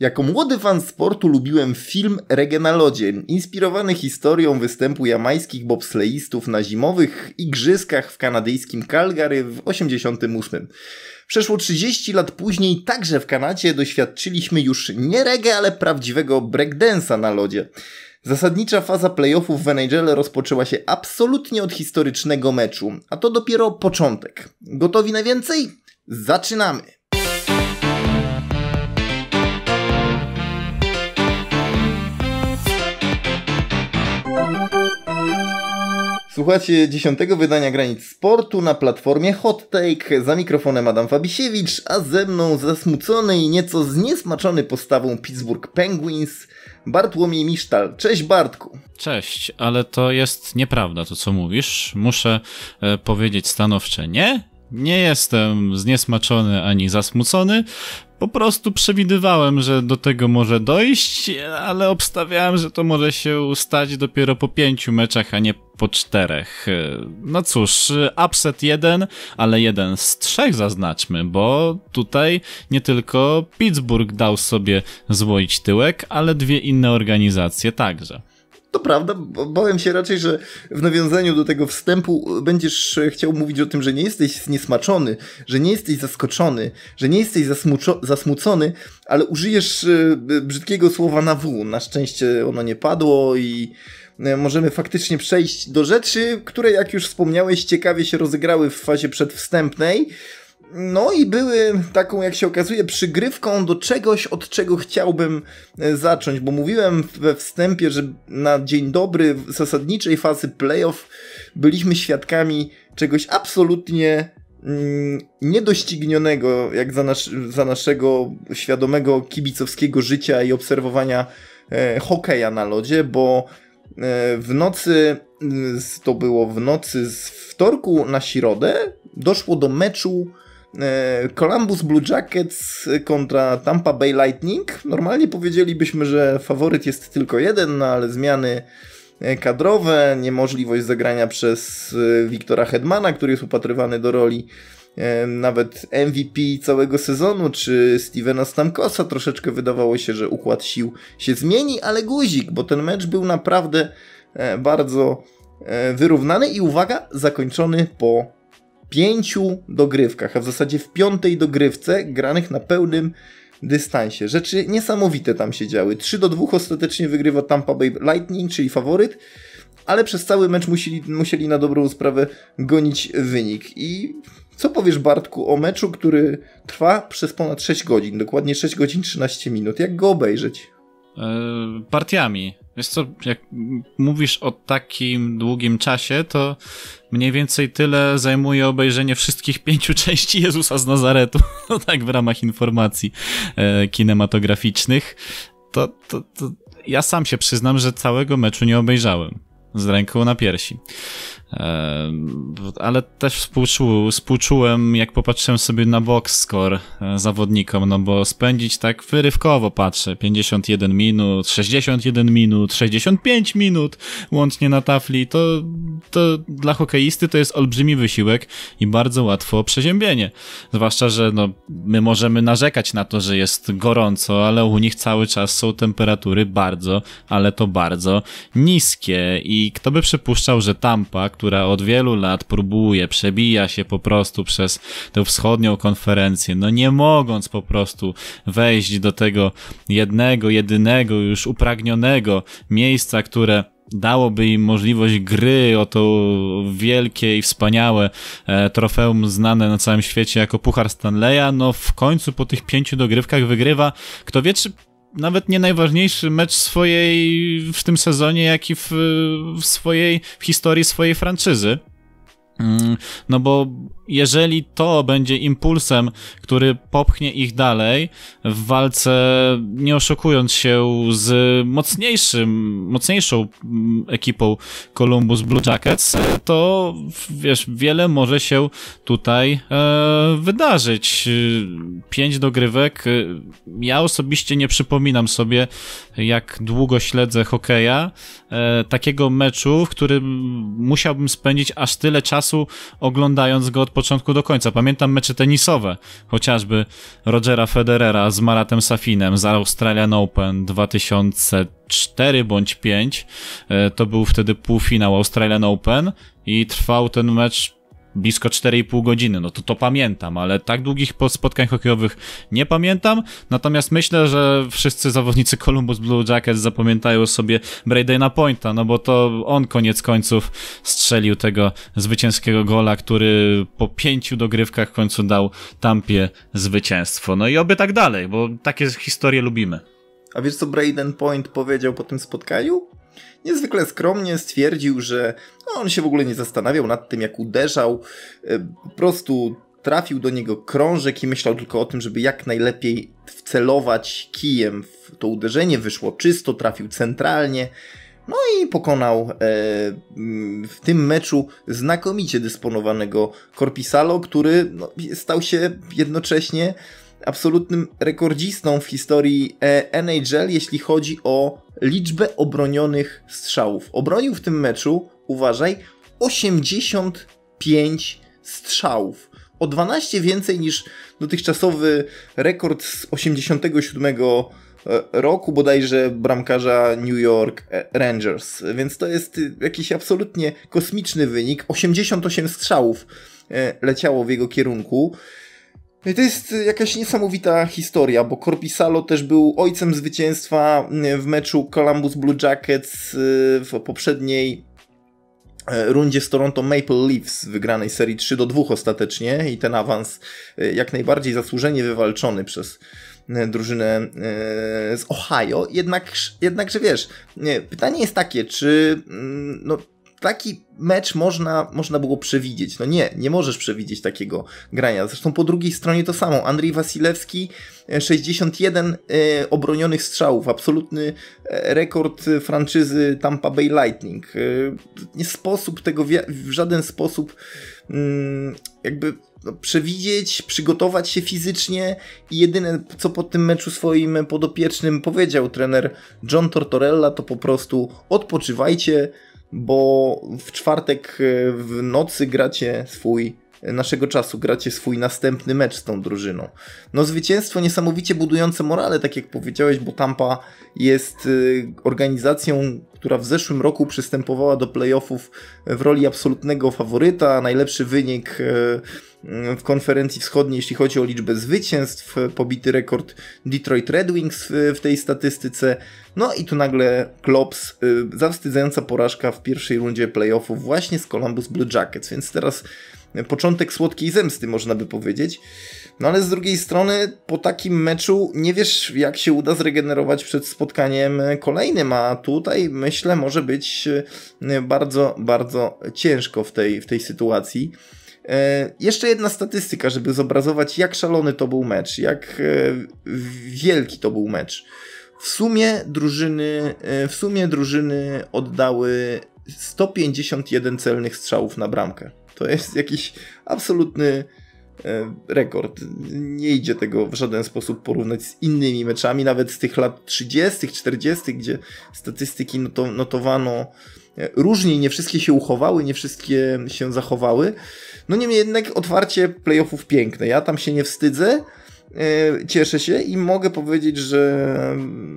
Jako młody fan sportu lubiłem film Reggae na lodzie, inspirowany historią występu jamańskich bobsleistów na zimowych igrzyskach w kanadyjskim Calgary w 88. Przeszło 30 lat później także w Kanadzie doświadczyliśmy już nie reggae, ale prawdziwego breakdance'a na lodzie. Zasadnicza faza playoffów w NHL rozpoczęła się absolutnie od historycznego meczu, a to dopiero początek. Gotowi na więcej? Zaczynamy! Słuchacie dziesiątego wydania Granic Sportu na platformie Hot Take. Za mikrofonem Adam Fabisiewicz, a ze mną zasmucony i nieco zniesmaczony postawą Pittsburgh Penguins Bartłomiej Misztal. Cześć Bartku. Cześć, ale to jest nieprawda to co mówisz. Muszę e, powiedzieć stanowcze nie. Nie jestem zniesmaczony ani zasmucony. Po prostu przewidywałem, że do tego może dojść, ale obstawiałem, że to może się stać dopiero po pięciu meczach, a nie po czterech. No cóż, upset jeden, ale jeden z trzech zaznaczmy, bo tutaj nie tylko Pittsburgh dał sobie złoić tyłek, ale dwie inne organizacje także. To prawda, bałem się raczej, że w nawiązaniu do tego wstępu będziesz chciał mówić o tym, że nie jesteś zniesmaczony, że nie jesteś zaskoczony, że nie jesteś zasmucony, ale użyjesz e, brzydkiego słowa na W. Na szczęście ono nie padło i e, możemy faktycznie przejść do rzeczy, które jak już wspomniałeś ciekawie się rozegrały w fazie przedwstępnej. No i były taką, jak się okazuje, przygrywką do czegoś, od czego chciałbym e, zacząć, bo mówiłem we wstępie, że na dzień dobry zasadniczej fazy playoff byliśmy świadkami czegoś absolutnie mm, niedoścignionego, jak za, nasz, za naszego świadomego kibicowskiego życia i obserwowania e, hokeja na lodzie, bo e, w nocy, to było w nocy z wtorku na środę, doszło do meczu E, Columbus Blue Jackets kontra Tampa Bay Lightning. Normalnie powiedzielibyśmy, że faworyt jest tylko jeden, no ale zmiany e, kadrowe, niemożliwość zagrania przez e, Wiktora Hedmana, który jest upatrywany do roli nawet MVP całego sezonu, czy Stevena Stamkosa. Troszeczkę wydawało się, że układ sił się zmieni, ale guzik, bo ten mecz był naprawdę bardzo wyrównany i uwaga, zakończony po pięciu dogrywkach, a w zasadzie w piątej dogrywce granych na pełnym dystansie. Rzeczy niesamowite tam się działy. 3 do 2 ostatecznie wygrywa Tampa Bay Lightning, czyli faworyt, ale przez cały mecz musieli, musieli na dobrą sprawę gonić wynik. I co powiesz Bartku o meczu, który trwa przez ponad 6 godzin, dokładnie 6 godzin 13 minut. Jak go obejrzeć? Yy, partiami. Wiesz co, jak mówisz o takim długim czasie, to mniej więcej tyle zajmuje obejrzenie wszystkich pięciu części Jezusa z Nazaretu. No tak w ramach informacji e, kinematograficznych. To, to, to ja sam się przyznam, że całego meczu nie obejrzałem. Z ręką na piersi ale też współczu, współczułem, jak popatrzyłem sobie na box score e, zawodnikom, no bo spędzić tak wyrywkowo patrzę, 51 minut, 61 minut, 65 minut łącznie na tafli, to, to dla hokeisty to jest olbrzymi wysiłek i bardzo łatwo przeziębienie. Zwłaszcza, że no, my możemy narzekać na to, że jest gorąco, ale u nich cały czas są temperatury bardzo, ale to bardzo niskie. I kto by przypuszczał, że Tampa, która od wielu lat próbuje, przebija się po prostu przez tę wschodnią konferencję, no nie mogąc po prostu wejść do tego jednego, jedynego, już upragnionego miejsca, które dałoby im możliwość gry o to wielkie i wspaniałe e, trofeum znane na całym świecie jako Puchar Stanleya, no w końcu po tych pięciu dogrywkach wygrywa, kto wie czy nawet nie najważniejszy mecz swojej w tym sezonie, jak i w, w swojej, w historii swojej franczyzy. Mm, no bo jeżeli to będzie impulsem, który popchnie ich dalej w walce, nie oszukując się z mocniejszym, mocniejszą mm, ekipą Columbus Blue Jackets, to wiesz, wiele może się tutaj e, wydarzyć. Pięć dogrywek. Ja osobiście nie przypominam sobie, jak długo śledzę hokeja, e, takiego meczu, w którym musiałbym spędzić aż tyle czasu oglądając go od początku do końca. Pamiętam mecze tenisowe, chociażby Rogera Federera z Maratem Safinem z Australian Open 2004 bądź 5. E, to był wtedy półfinał Australian Open i trwał ten mecz blisko 4,5 godziny, no to to pamiętam, ale tak długich spotkań hokejowych nie pamiętam, natomiast myślę, że wszyscy zawodnicy Columbus Blue Jackets zapamiętają sobie Bradena Pointa, no bo to on koniec końców strzelił tego zwycięskiego gola, który po pięciu dogrywkach w końcu dał Tampie zwycięstwo. No i oby tak dalej, bo takie historie lubimy. A wiesz co Braden Point powiedział po tym spotkaniu? Niezwykle skromnie stwierdził, że no, on się w ogóle nie zastanawiał nad tym, jak uderzał. E, po prostu trafił do niego krążek i myślał tylko o tym, żeby jak najlepiej wcelować kijem w to uderzenie. Wyszło czysto, trafił centralnie. No i pokonał e, w tym meczu znakomicie dysponowanego Corpisalo, który no, stał się jednocześnie absolutnym rekordzistą w historii e, NHL, jeśli chodzi o liczbę obronionych strzałów. Obronił w tym meczu, uważaj, 85 strzałów. O 12 więcej niż dotychczasowy rekord z 87 e, roku bodajże bramkarza New York e, Rangers. Więc to jest jakiś absolutnie kosmiczny wynik. 88 strzałów leciało w jego kierunku. I to jest jakaś niesamowita historia, bo Corpisalo też był ojcem zwycięstwa w meczu Columbus Blue Jackets y, w poprzedniej e, rundzie z Toronto Maple Leafs wygranej serii 3 do 2 ostatecznie i ten awans e, jak najbardziej zasłużenie wywalczony przez e, drużynę z Ohio. Jednak, jednakże wiesz, pytanie jest takie, czy mm, no, taki mecz można, można było przewidzieć. No nie, nie możesz przewidzieć takiego grania. Zresztą po drugiej stronie to samo. Andrzej Wasilewski, 61 e, e, obronionych strzałów. Absolutny e, rekord franczyzy Tampa Bay Lightning. Nie sposób tego w żaden sposób mm, jakby no, przewidzieć, przygotować się fizycznie i jedyne co po tym meczu swoim podopiecznym powiedział trener John Tortorella to po prostu odpoczywajcie, bo w czwartek e, w nocy gracie swój e, naszego czasu gracie swój następny mecz z tą drużyną. No zwycięstwo niesamowicie budujące morale, tak jak powiedziałeś, bo Tampa jest e, organizacją, która w zeszłym roku przystępowała do playoffów w roli absolutnego faworyta, najlepszy wynik w konferencji wschodniej, jeśli chodzi o liczbę zwycięstw, pobity rekord Detroit Red Wings w tej statystyce. No i tu nagle Klops, y, zawstydzająca porażka w pierwszej rundzie playoffów właśnie z Columbus Blue Jackets, więc teraz początek słodkiej zemsty, można by powiedzieć. No ale z drugiej strony, po takim meczu nie wiesz, jak się uda zregenerować przed spotkaniem kolejnym, a tutaj myślę, może być y, bardzo, bardzo ciężko w tej, w tej sytuacji. E, jeszcze jedna statystyka, żeby zobrazować, jak szalony to był mecz, jak e, wielki to był mecz. W sumie drużyny, e, w sumie drużyny oddały 151 celnych strzałów na bramkę. To jest jakiś absolutny rekord. Nie idzie tego w żaden sposób porównać z innymi meczami, nawet z tych lat 30., 40., gdzie statystyki notowano różnie, nie wszystkie się uchowały, nie wszystkie się zachowały. No niemniej jednak otwarcie playoffów piękne. Ja tam się nie wstydzę. E, cieszę się i mogę powiedzieć, że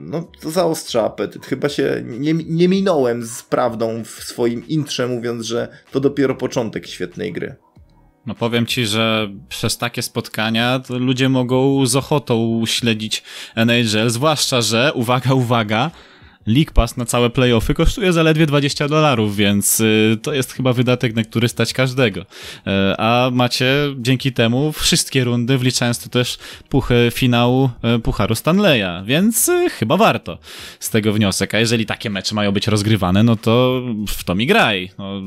no, to zaostrza apetyt. Chyba się nie, nie minąłem z prawdą w swoim intrze, mówiąc, że to dopiero początek świetnej gry. No powiem ci, że przez takie spotkania ludzie mogą z ochotą śledzić NHL, zwłaszcza, że, uwaga, uwaga, League Pass na całe playoffy kosztuje zaledwie 20 dolarów, więc y, to jest chyba wydatek, na który stać każdego. Y, a macie dzięki temu wszystkie rundy, wliczając to też puchy finału y, Pucharu Stanleya, więc chyba warto z tego wniosek. A jeżeli takie mecze mają być rozgrywane, no to w to mi graj. No,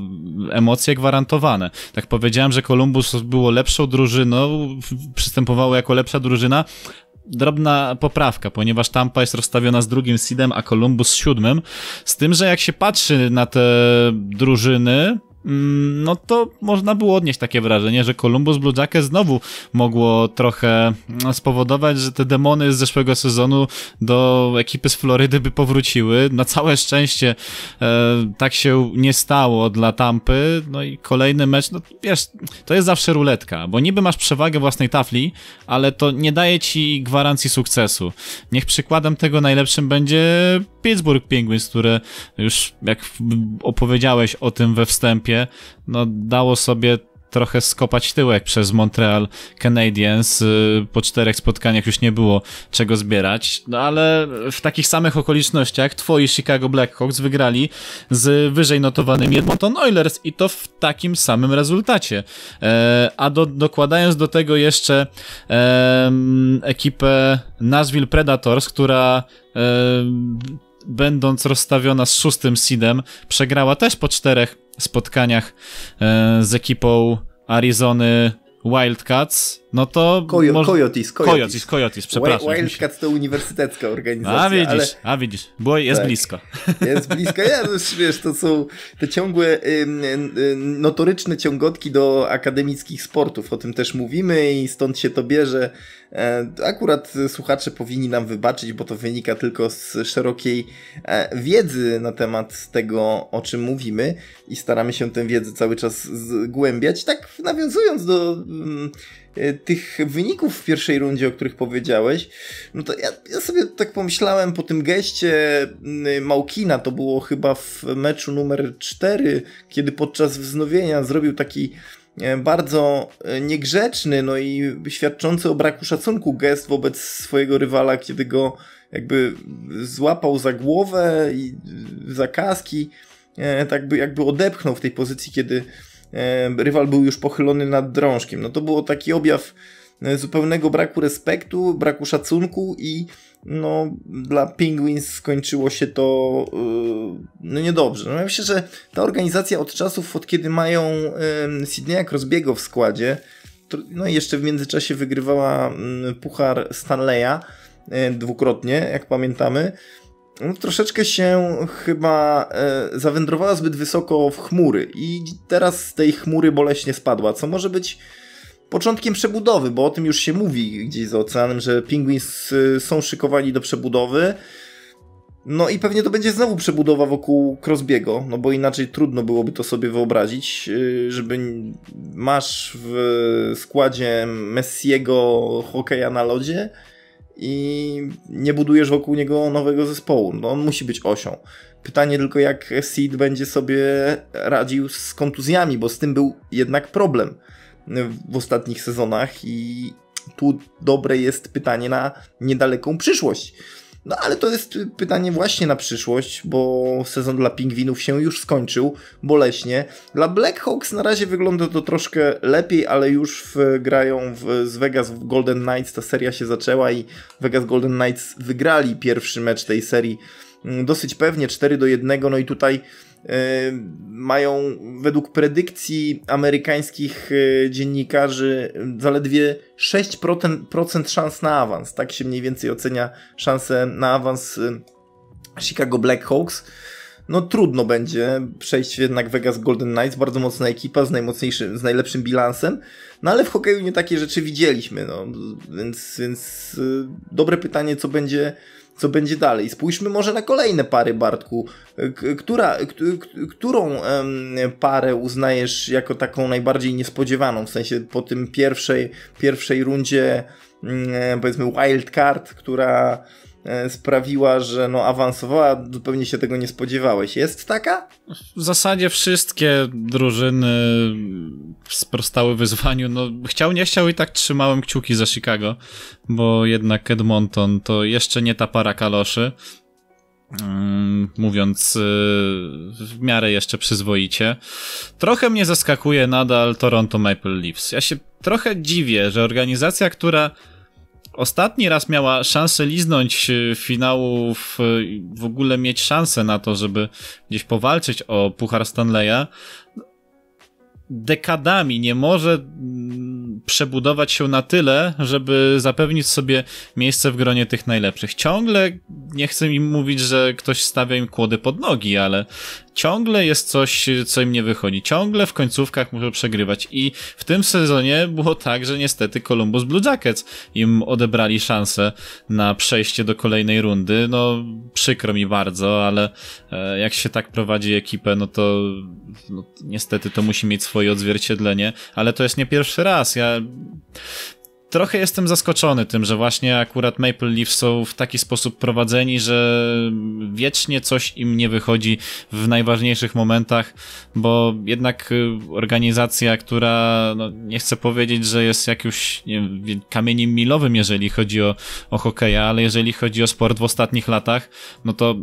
emocje gwarantowane. Tak powiedziałem, że Columbus było lepszą drużyną, przystępowało jako lepsza drużyna, drobna poprawka, ponieważ Tampa jest rozstawiona z drugim seedem, a Columbus z siódmym. Z tym, że jak się patrzy na te drużyny, no to można było odnieść takie wrażenie, że Columbus Blue Jackets znowu mogło trochę mm, spowodować, że te demony z zeszłego sezonu do ekipy z Florydy by powróciły. Na całe szczęście e, tak się nie stało dla Tampy, no i kolejny mecz, no wiesz, to jest zawsze ruletka, bo niby masz przewagę własnej tafli, ale to nie daje ci gwarancji sukcesu. Niech przykładem tego najlepszym będzie Pittsburgh Penguins, które już jak opowiedziałeś o tym we wstępie, no dało sobie trochę skopać tyłek przez Montreal Canadiens. Y, po czterech spotkaniach już nie było czego zbierać, no ale w takich samych okolicznościach twoi Chicago Blackhawks wygrali z wyżej notowanymi Edmonton Oilers i to w takim samym rezultacie. E, a do, dokładając do tego jeszcze ekipę Nashville Predators, która e, będąc rozstawiona z szóstym seedem, przegrała też po czterech spotkaniach e, z ekipą Arizony Wildcats, no to... Coyo może... Coyotes, Coyotes. Coyotes, Coyotes, przepraszam. Wildcats to uniwersytecka organizacja. A widzisz, ale... a widzisz, bo jest tak, blisko. Jest blisko, ja, no, wiesz, to są te ciągłe, notoryczne ciągotki do akademickich sportów, o tym też mówimy i stąd się to bierze. E, akurat słuchacze powinni nam wybaczyć, bo to wynika tylko z szerokiej e, wiedzy na temat tego, o czym mówimy i staramy się tę wiedzę cały czas zgłębiać. Tak nawiązując do tych wyników w pierwszej rundzie, o których powiedziałeś, no to ja, ja sobie tak pomyślałem po tym geście mm, Małkina, to było chyba w meczu numer 4, kiedy podczas wznowienia zrobił taki E, bardzo e, niegrzeczny, no i świadczący o braku szacunku gest wobec swojego rywala, kiedy go jakby złapał za głowę i za kaski, e, tak by jakby odepchnął w tej pozycji, kiedy rywal był już pochylony nad drążkiem. No to było taki objaw zupełnego braku respektu, braku szacunku i no, dla Penguins skończyło się to yy, no niedobrze. No, ja myślę, że ta organizacja od czasów, od kiedy mają yy, Sydneya Crosbiego w składzie, to, no i jeszcze w międzyczasie wygrywała yy, puchar Stanleya dwukrotnie, jak pamiętamy, no, troszeczkę się chyba yy, zawędrowała zbyt wysoko w chmury i teraz z tej chmury boleśnie spadła, co może być początkiem przebudowy, bo o tym już się mówi gdzieś za oceanem, że Penguins y, są szykowani do przebudowy. No i pewnie to będzie znowu przebudowa wokół Crosbiego, no bo inaczej trudno byłoby to sobie wyobrazić, y, żeby masz w składzie Messiego hokeja na lodzie i nie budujesz wokół niego nowego zespołu. No on musi być osią. Pytanie tylko jak Seed będzie sobie radził z kontuzjami, bo z tym był jednak problem w ostatnich sezonach i tu dobre jest pytanie na niedaleką przyszłość. No ale to jest pytanie właśnie na przyszłość, bo sezon dla pingwinów się już skończył boleśnie. Dla Blackhawks na razie wygląda to troszkę lepiej, ale już w, grają w, z Vegas w Golden Knights. Ta seria się zaczęła i Vegas Golden Knights wygrali pierwszy mecz tej serii mm, dosyć pewnie 4 do 1. No i tutaj mają według predykcji amerykańskich e, dziennikarzy zaledwie 6% szans na awans. Tak się mniej więcej ocenia szanse na awans Chicago Blackhawks. No trudno będzie przejść jednak Vegas Golden Knights, bardzo mocna ekipa z najmocniejszym, z najlepszym bilansem. No ale w hokeju nie takie rzeczy widzieliśmy, no, więc, więc e, dobre pytanie, co będzie co będzie dalej. Spójrzmy może na kolejne pary, Bartku. Która, którą parę uznajesz jako taką najbardziej niespodziewaną? W sensie po tym pierwszej, pierwszej rundzie, mm, powiedzmy, wildcard, która E, sprawiła, że no awansowała, zupełnie się tego nie spodziewałeś. Jest taka? W zasadzie wszystkie drużyny sprostały wyzwaniu. No, chciał, nie chciał i tak trzymałem kciuki za Chicago, bo jednak Edmonton to jeszcze nie ta para kaloszy. Mm, mówiąc y, w miarę jeszcze przyzwoicie. Trochę mnie zaskakuje nadal Toronto Maple Leafs. Ja się trochę dziwię, że organizacja, która ostatni raz miała szansę liznąć e, finałów, w ogóle mieć szansę na to, żeby gdzieś powalczyć o Puchar Stanleya, dekadami nie może przebudować się na tyle, żeby zapewnić sobie miejsce w gronie tych najlepszych. Ciągle nie chcę mi mówić, że ktoś stawia im kłody pod nogi, ale ciągle jest coś, co im nie wychodzi. Ciągle w końcówkach muszą przegrywać. I w tym sezonie było tak, że niestety Columbus Blue Jackets im odebrali szansę na przejście do kolejnej rundy. No, przykro mi bardzo, ale e, jak się tak prowadzi ekipę, no to no, niestety to musi mieć swoje odzwierciedlenie, ale to jest nie pierwszy raz. Ja trochę jestem zaskoczony tym, że właśnie akurat Maple Leaf są w taki sposób prowadzeni, że wiecznie coś im nie wychodzi w najważniejszych momentach, bo jednak y, organizacja, która no, nie chcę powiedzieć, że jest jakimś wiem, kamieniem milowym, jeżeli chodzi o, o hokeja, ale jeżeli chodzi o sport w ostatnich latach, no to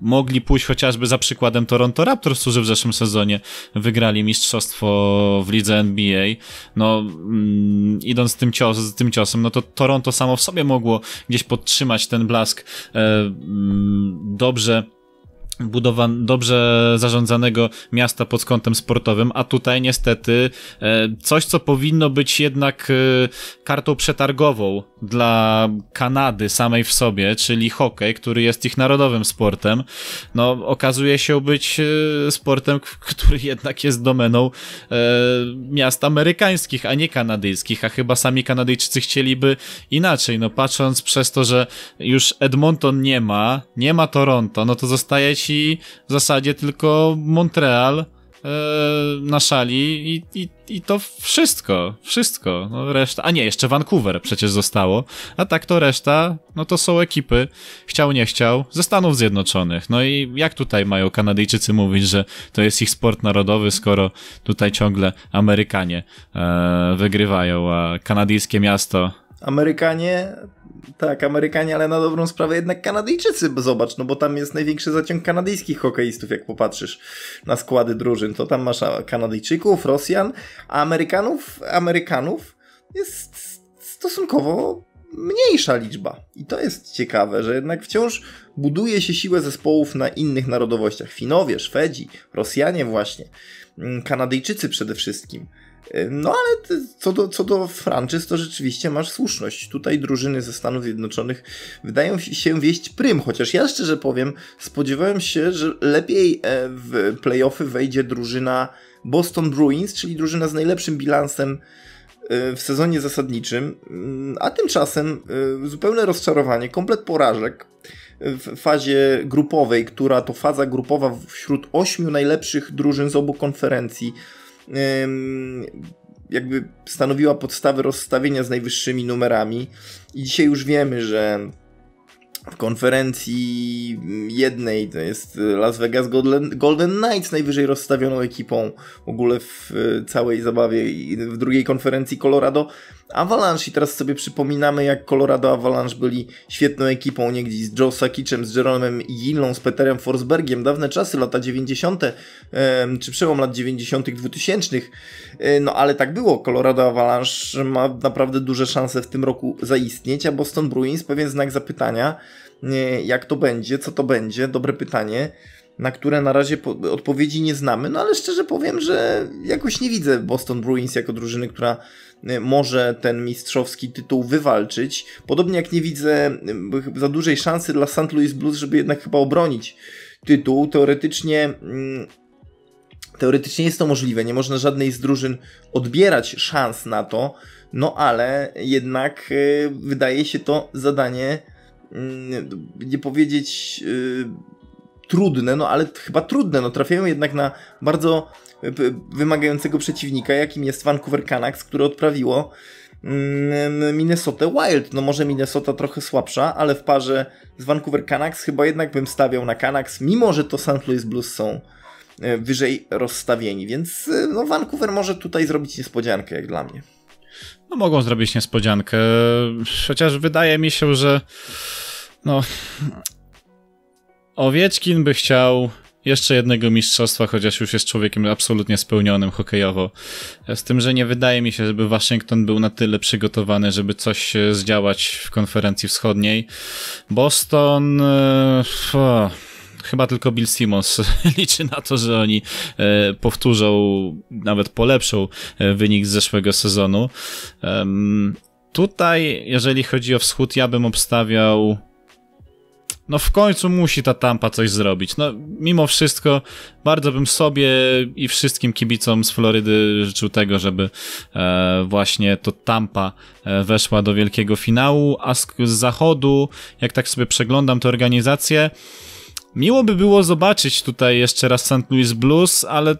mogli pójść chociażby za przykładem Toronto Raptors, którzy w zeszłym sezonie wygrali mistrzostwo w lidze NBA. No, mm, idąc tym, cios, tym ciosem, no to Toronto samo w sobie mogło gdzieś podtrzymać ten blask e, mm, dobrze budowan dobrze zarządzanego miasta pod kątem sportowym, a tutaj niestety e, coś, co powinno być jednak e, kartą przetargową dla Kanady samej w sobie, czyli hokej, który jest ich narodowym sportem, no okazuje się być e, sportem, który jednak jest domeną miast amerykańskich, a nie kanadyjskich, a chyba sami Kanadyjczycy chcieliby inaczej, no patrząc przez to, że już Edmonton nie ma, nie ma Toronto, no to zostaje w zasadzie tylko Montreal e, na szali i, i, i to wszystko, wszystko, no reszta, a nie, jeszcze Vancouver przecież zostało, a tak to reszta, no to są ekipy, chciał nie chciał, ze Stanów Zjednoczonych, no i jak tutaj mają Kanadyjczycy mówić, że to jest ich sport narodowy, skoro tutaj ciągle Amerykanie e, wygrywają, a kanadyjskie miasto? Amerykanie tak, Amerykanie, ale na dobrą sprawę jednak Kanadyjczycy, zobacz, no bo tam jest największy zaciąg kanadyjskich hokeistów, jak popatrzysz na składy drużyn, to tam masz Kanadyjczyków, Rosjan, a Amerykanów, Amerykanów jest stosunkowo mniejsza liczba. I to jest ciekawe, że jednak wciąż buduje się siłę zespołów na innych narodowościach. Finowie, Szwedzi, Rosjanie właśnie, mm, Kanadyjczycy przede wszystkim. No ale co do, co do franczyz, to rzeczywiście masz słuszność. Tutaj drużyny ze Stanów Zjednoczonych wydają się wieść prym, chociaż ja szczerze powiem, spodziewałem się, że lepiej e, w playoffy wejdzie drużyna Boston Bruins, czyli drużyna z najlepszym bilansem e, w sezonie zasadniczym, mm, a tymczasem e, zupełne rozczarowanie, komplet porażek w fazie grupowej, która to faza grupowa wśród ośmiu najlepszych drużyn z obu konferencji jakby stanowiła podstawę rozstawienia z najwyższymi numerami. I dzisiaj już wiemy, że w konferencji jednej to jest Las Vegas Golden, Golden Knights najwyżej rozstawioną ekipą w ogóle w całej zabawie i w drugiej konferencji Colorado Avalanche i teraz sobie przypominamy jak Colorado Avalanche byli świetną ekipą niegdyś z Joe Sakicem, z Jeromem Gillą, z Peterem Forsbergiem, dawne czasy, lata 90. czy przełom lat 90. 2000 e, no ale tak było, Colorado Avalanche ma naprawdę duże szanse w tym roku zaistnieć, a Boston Bruins pewien znak zapytania, jak to będzie, co to będzie, dobre pytanie na które na razie odpowiedzi nie znamy, no ale szczerze powiem, że jakoś nie widzę Boston Bruins jako drużyny, która y, może ten mistrzowski tytuł wywalczyć. Podobnie jak nie widzę y, za dużej szansy dla St. Louis Blues, żeby jednak chyba obronić tytuł. Teoretycznie mm, teoretycznie jest to możliwe, nie można żadnej z drużyn odbierać szans na to, no ale jednak y, wydaje się to zadanie mm, nie powiedzieć trudne, no ale chyba trudne, no trafiają jednak na bardzo e, wymagającego przeciwnika, jakim jest Vancouver Canucks, które odprawiło mm, Minnesota Wild. No może Minnesota trochę słabsza, ale w parze z Vancouver Canucks chyba jednak bym stawiał na Canucks, mimo że to St. Louis Blues są e, wyżej rozstawieni, więc e, no Vancouver może tutaj zrobić niespodziankę, jak dla mnie. No mogą zrobić niespodziankę, chociaż wydaje mi się, że no Owieczkin by chciał jeszcze jednego mistrzostwa, chociaż już jest człowiekiem absolutnie spełnionym hokejowo. Z tym, że nie wydaje mi się, żeby Waszyngton był na tyle przygotowany, żeby coś zdziałać w konferencji wschodniej. Boston. Oh, chyba tylko Bill Simmons liczy na to, że oni e, powtórzą, nawet polepszą e, wynik z zeszłego sezonu. Tutaj, jeżeli chodzi o wschód, ja bym obstawiał no w końcu musi ta Tampa coś zrobić. No mimo wszystko bardzo bym sobie i wszystkim kibicom z Florydy życzył tego, żeby e, właśnie to Tampa e, weszła do wielkiego finału, a z, z zachodu, jak tak sobie przeglądam tę organizację, Miło by było zobaczyć tutaj jeszcze raz St. Louis Blues, ale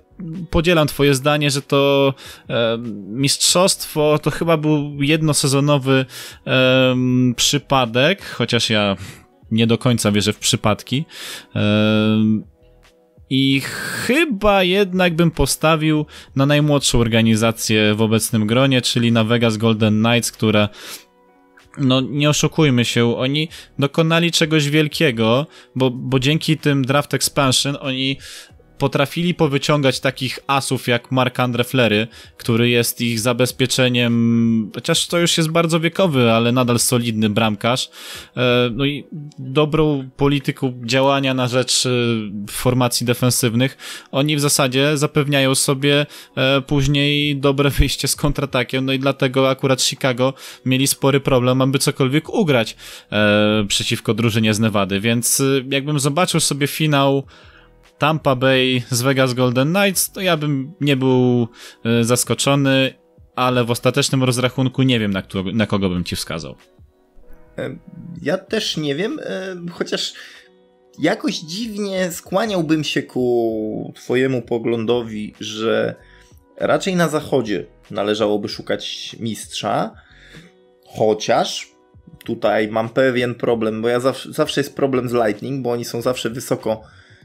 podzielam twoje zdanie, że to e, mistrzostwo to chyba był jednosezonowy e, przypadek, chociaż ja nie do końca wierzę w przypadki. I chyba jednak bym postawił na najmłodszą organizację w obecnym gronie, czyli na Vegas Golden Knights, która no nie oszukujmy się, oni dokonali czegoś wielkiego, bo, bo dzięki tym draft expansion oni potrafili powyciągać takich asów jak Mark-Andre Flery, który jest ich zabezpieczeniem, chociaż to już jest bardzo wiekowy, ale nadal solidny bramkarz. E, no i dobrą polityką działania na rzecz e, formacji defensywnych. Oni w zasadzie zapewniają sobie e, później dobre wyjście z kontratakiem, no i dlatego akurat Chicago mieli spory problem, aby cokolwiek ugrać przeciwko drużynie z Nevady, więc jakbym zobaczył sobie finał Tampa Bay z Vegas Golden Knights, to ja bym nie był e, zaskoczony, ale w ostatecznym rozrachunku nie wiem, na, na kogo bym ci wskazał. E, ja też nie wiem, e, chociaż jakoś dziwnie skłaniałbym się ku Twojemu poglądowi, że raczej na zachodzie należałoby szukać mistrza, chociaż tutaj mam pewien problem, bo ja zawsze, zawsze jest problem z Lightning, bo oni są zawsze wysoko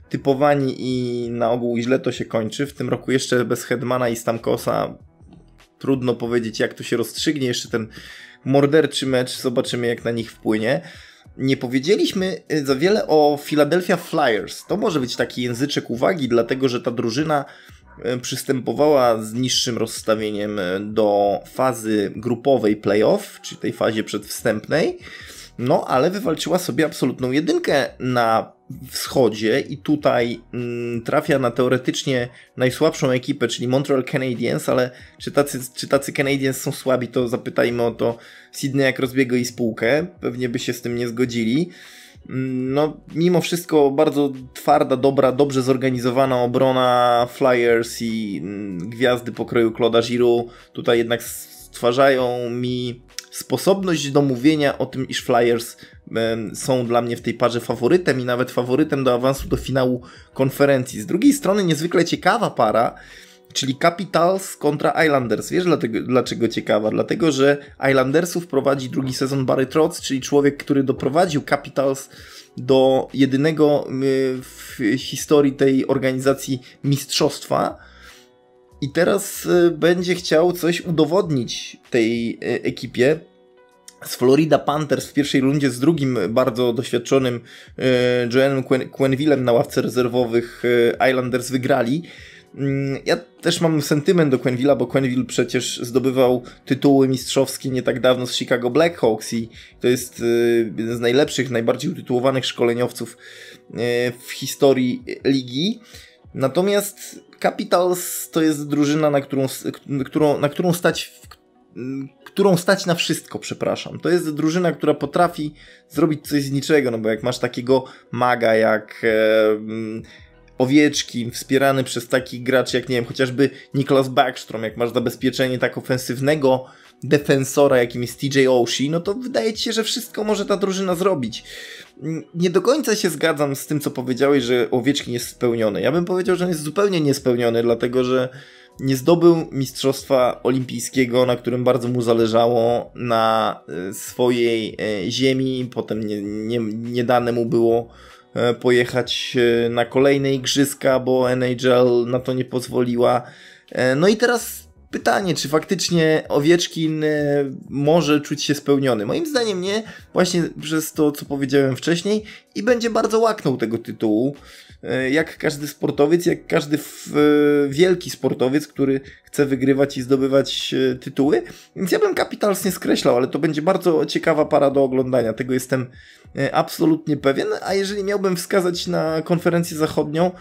typowani i na ogół źle to się kończy. W tym roku jeszcze bez Hedmana i Stamkosa trudno powiedzieć jak to się rozstrzygnie. Jeszcze ten morderczy mecz, zobaczymy jak na nich wpłynie. Nie powiedzieliśmy y, za wiele o Philadelphia Flyers. To może być taki języczek uwagi, dlatego że ta drużyna y, przystępowała z niższym rozstawieniem y, do fazy grupowej playoff, czyli tej fazie przedwstępnej. No, ale wywalczyła sobie absolutną jedynkę na wschodzie i tutaj mm, trafia na teoretycznie najsłabszą ekipę, czyli Montreal Canadiens, ale czy tacy, czy tacy Canadiens są słabi, to zapytajmy o to Sydney jak rozbiegł i spółkę. Pewnie by się z tym nie zgodzili. Mm, no, mimo wszystko bardzo twarda, dobra, dobrze zorganizowana obrona Flyers i mm, gwiazdy pokroju Claude'a Giroux tutaj jednak stwarzają mi sposobność do mówienia o tym, iż Flyers są dla mnie w tej parze faworytem i nawet faworytem do awansu do finału konferencji. Z drugiej strony niezwykle ciekawa para, czyli Capitals kontra Islanders. Wiesz dlatego, dlaczego ciekawa? Dlatego, że Islandersów prowadzi drugi sezon Barry Trotz, czyli człowiek, który doprowadził Capitals do jedynego w historii tej organizacji mistrzostwa. I teraz e, będzie chciał coś udowodnić tej e, ekipie z Florida Panthers w pierwszej rundzie z drugim bardzo doświadczonym e, Joanem Quenvillem na ławce rezerwowych Islanders wygrali. Mm, ja też mam sentyment do Quenvilla, bo Quenville przecież zdobywał tytuły mistrzowskie nie tak dawno z Chicago Blackhawks i to jest jeden z najlepszych, najbardziej utytułowanych szkoleniowców w historii ligi. Natomiast Capitals to jest drużyna, na którą, którą, na którą stać którą stać na wszystko, przepraszam. To jest drużyna, która potrafi zrobić coś z niczego, no bo jak masz takiego maga jak e, mm, Owieczki, wspierany przez takich graczy jak, nie wiem, chociażby Niklas Backstrom, jak masz zabezpieczenie tak ofensywnego defensora, jakim jest TJ Oshie, no to wydaje ci się, że wszystko może ta drużyna zrobić. Nie do końca się zgadzam z tym, co powiedziałeś, że Owieczki jest spełniony. Ja bym powiedział, że on jest zupełnie niespełniony, dlatego że nie zdobył Mistrzostwa Olimpijskiego, na którym bardzo mu zależało na e, swojej e, ziemi. Potem nie, nie, nie dane mu było e, pojechać na kolejne igrzyska, bo NHL na to nie pozwoliła. No i teraz pytanie, czy faktycznie Owieczkin może czuć się spełniony? Moim zdaniem nie, właśnie przez to, co powiedziałem wcześniej i będzie bardzo łaknął tego tytułu. E, jak każdy sportowiec, jak każdy e, wielki sportowiec, który chce wygrywać i zdobywać e, tytuły. Więc ja bym Capitals nie skreślał, ale to będzie bardzo ciekawa para do oglądania. Tego jestem absolutnie pewien, a jeżeli miałbym wskazać na konferencję zachodnią,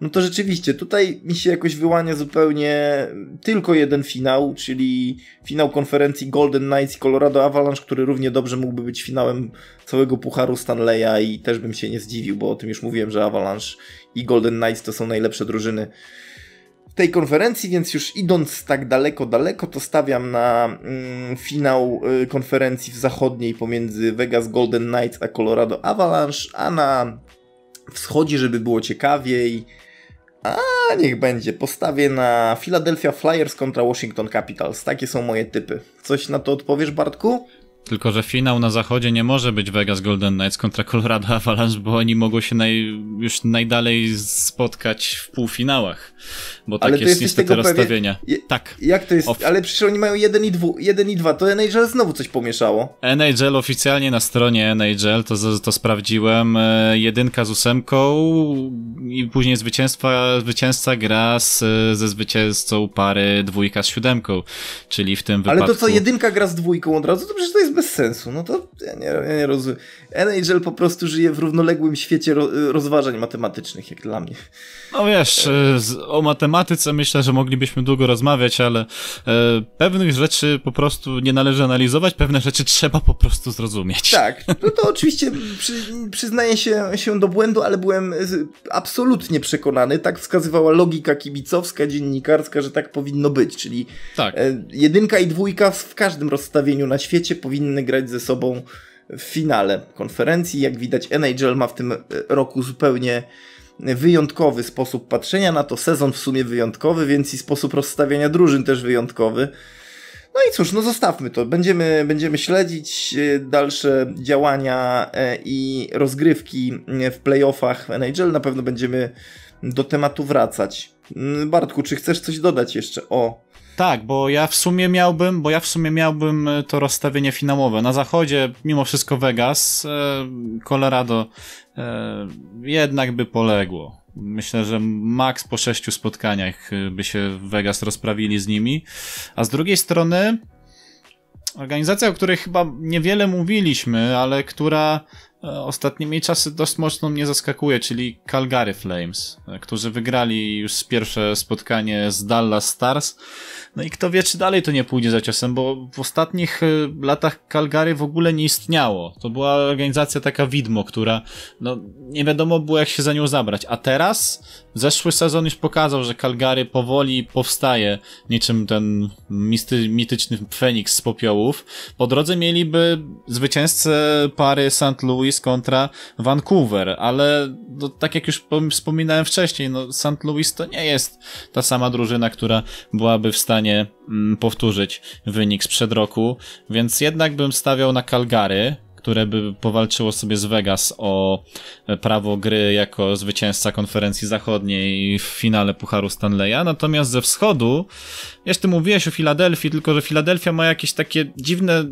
no to rzeczywiście tutaj mi się jakoś wyłania zupełnie tylko jeden finał, czyli finał konferencji Golden Knights i Colorado Avalanche, który równie dobrze mógłby być finałem całego Pucharu Stanleya i też bym się nie zdziwił, bo o tym już mówiłem, że Avalanche i Golden Knights to są najlepsze drużyny tej konferencji, więc już idąc tak daleko, daleko, to stawiam na mm, finał y, konferencji w zachodniej pomiędzy Vegas Golden Knights a Colorado Avalanche, a na wschodzie, żeby było ciekawiej, a niech będzie. Postawię na Philadelphia Flyers kontra Washington Capitals. Takie są moje typy. Coś na to odpowiesz, Bartku? Tylko, że finał na zachodzie nie może być Vegas Golden Knights kontra Colorado Avalanche, bo oni mogą się naj, już najdalej spotkać w półfinałach. Bo tak jest niestety rozstawienia. Je, tak. Jak to jest? Of... Ale przecież oni mają 1 i 2, 1 i 2. To NHL znowu coś pomieszało. NHL oficjalnie na stronie NHL, to, to sprawdziłem, e, jedynka z ósemką i później zwycięstwa, zwycięzca gra z, ze zwycięzcą pary dwójka z siódemką, czyli w tym wypadku... Ale to co, jedynka gra z dwójką od razu? To przecież to jest bez sensu. No to ja nie, ja nie rozumiem. NHL po prostu żyje w równoległym świecie ro, rozważań matematycznych, jak dla mnie. No wiesz, e, o matematyce myślę, że moglibyśmy długo rozmawiać, ale e, pewnych rzeczy po prostu nie należy analizować, pewne rzeczy trzeba po prostu zrozumieć. Tak, no to oczywiście przy, przyznaję się, się do błędu, ale byłem absolutnie przekonany, tak wskazywała logika kibicowska, dziennikarska, że tak powinno być, czyli tak. E, jedynka i dwójka w każdym rozstawieniu na świecie powinny grać ze sobą w finale konferencji. Jak widać, NHL ma w tym roku zupełnie wyjątkowy sposób patrzenia na to, sezon w sumie wyjątkowy, więc i sposób rozstawiania drużyn też wyjątkowy. No i cóż, no zostawmy to. Będziemy, będziemy śledzić e, dalsze działania e, i rozgrywki w playoffach w NHL. Na pewno będziemy do tematu wracać. Mm, Bartku, czy chcesz coś dodać jeszcze o tak, bo ja w sumie miałbym, bo ja w sumie miałbym e, to rozstawienie finałowe. Na zachodzie mimo wszystko Vegas, e, Colorado e, jednak by poległo. Myślę, że maks po sześciu spotkaniach by się Vegas rozprawili z nimi. A z drugiej strony organizacja, o której chyba niewiele mówiliśmy, ale która ostatnimi czasy dość mocno mnie zaskakuje, czyli Calgary Flames, którzy wygrali już pierwsze spotkanie z Dallas Stars. No i kto wie, czy dalej to nie pójdzie za ciosem, bo w ostatnich y, latach Calgary w ogóle nie istniało. To była organizacja taka widmo, która no, nie wiadomo było jak się za nią zabrać. A teraz zeszły sezon już pokazał, że Calgary powoli powstaje, niczym ten misty, mityczny Feniks z popiołów. Po drodze mieliby zwycięzcę pary St. Louis kontra Vancouver, ale no, tak jak już wspominałem wcześniej, no, St. Louis to nie jest ta sama drużyna, która byłaby w stanie mm, powtórzyć wynik sprzed roku, więc jednak bym stawiał na Calgary, które by powalczyło sobie z Vegas o prawo gry jako zwycięzca konferencji zachodniej w finale Pucharu Stanleya. Natomiast ze wschodu, jeszcze mówiłeś o Filadelfii, tylko że Filadelfia ma jakieś takie dziwne,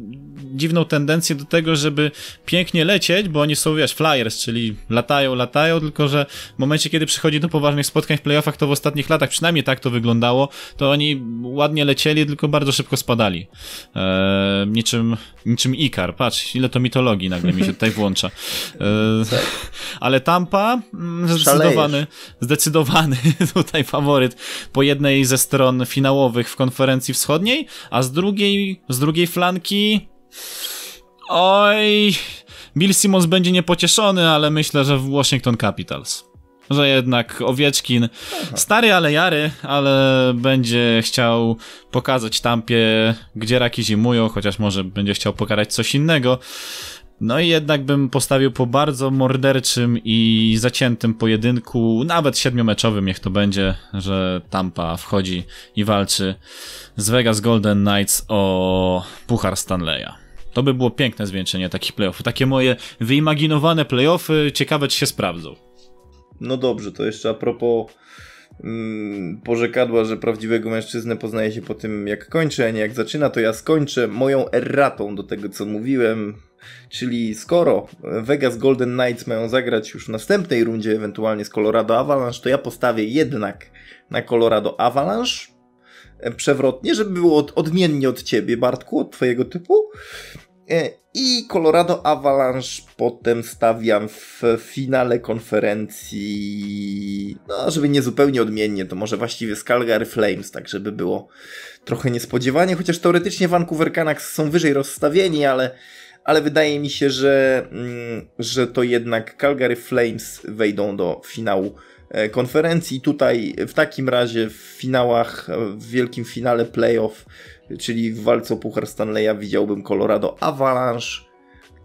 dziwną tendencję do tego, żeby pięknie lecieć, bo oni są, wiesz, flyers, czyli latają, latają, tylko że w momencie, kiedy przychodzi do poważnych spotkań w playoffach, to w ostatnich latach, przynajmniej tak to wyglądało, to oni ładnie lecieli, tylko bardzo szybko spadali. Eee, niczym, niczym Ikar. Patrz, ile to mitologii nagle mi się tutaj włącza. Eee, ale Tampa, mm, zdecydowany, zdecydowany tutaj faworyt po jednej ze stron finałowych w konferencji wschodniej, a z drugiej, z drugiej flanki oj, Bill Simmons będzie niepocieszony, ale myślę, że w Washington Capitals że jednak Owieczkin, stary ale jary, ale będzie chciał pokazać Tampie, gdzie raki zimują, chociaż może będzie chciał pokazać coś innego. No i jednak bym postawił po bardzo morderczym i zaciętym pojedynku, nawet siedmiomeczowym niech to będzie, że Tampa wchodzi i walczy z Vegas Golden Knights o Puchar Stanleya. To by było piękne zwieńczenie takich playoffów. Takie moje wyimaginowane playoffy, ciekawe czy się sprawdzą. No dobrze, to jeszcze a propos mm, porzekadła, że prawdziwego mężczyznę poznaje się po tym jak kończy, a nie jak zaczyna, to ja skończę moją erratą do tego co mówiłem. Czyli skoro Vegas Golden Knights mają zagrać już w następnej rundzie, ewentualnie z Colorado Avalanche, to ja postawię jednak na Colorado Avalanche przewrotnie, żeby było odmiennie od ciebie, Bartku, od twojego typu. E, I Colorado Avalanche potem stawiam w finale konferencji, no żeby nie zupełnie odmiennie, to może właściwie z Calgary Flames, tak żeby było trochę niespodziewanie, chociaż teoretycznie Vancouver Canucks są wyżej rozstawieni, ale, ale wydaje mi się, że, mm, że to jednak Calgary Flames wejdą do finału konferencji. Tutaj w takim razie w finałach, w wielkim finale playoff czyli w walce o Puchar Stanleya widziałbym Colorado Avalanche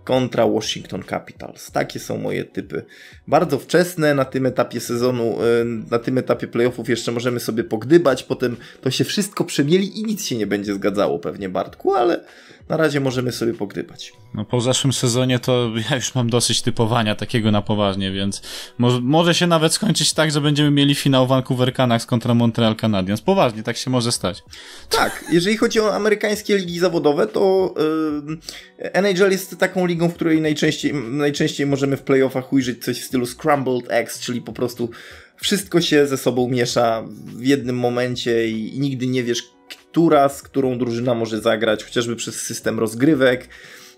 kontra Washington Capitals. Takie są moje typy. Bardzo wczesne na tym etapie sezonu, y, na tym etapie playoffów jeszcze możemy sobie pogdybać, potem to się wszystko przemieli i nic się nie będzie zgadzało pewnie Bartku, ale na razie możemy sobie pogdybać. No po zeszłym sezonie to ja już mam dosyć typowania takiego na poważnie, więc może, może się nawet skończyć tak, że będziemy mieli finał Vancouver Canucks kontra Montreal Canadiens. Poważnie, tak się może stać. Tak, jeżeli chodzi o amerykańskie ligi zawodowe, to yy, NHL jest taką ligą, w której najczęściej, najczęściej możemy w playoffach ujrzeć coś w stylu scrambled eggs, czyli po prostu wszystko się ze sobą miesza w jednym momencie i, i nigdy nie wiesz, która z którą drużyna może zagrać, chociażby przez system rozgrywek.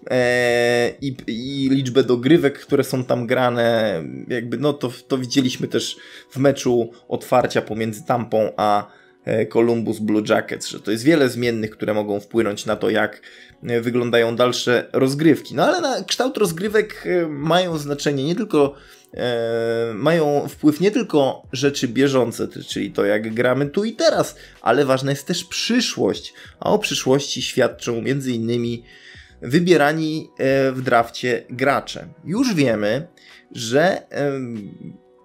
E, I, i, liczbę dogrywek, które są tam grane, jakby no to, to widzieliśmy też w meczu otwarcia pomiędzy Tampą a e, Columbus Blue Jackets, że to jest wiele zmiennych, które mogą wpłynąć na to, jak e, wyglądają dalsze rozgrywki. No ale na kształt rozgrywek mają znaczenie nie tylko e, mają wpływ nie tylko rzeczy bieżące, czyli to jak gramy tu i teraz, ale ważna jest też przyszłość. A o przyszłości świadczą między innymi wybierani e, w drafcie gracze. Już wiemy, że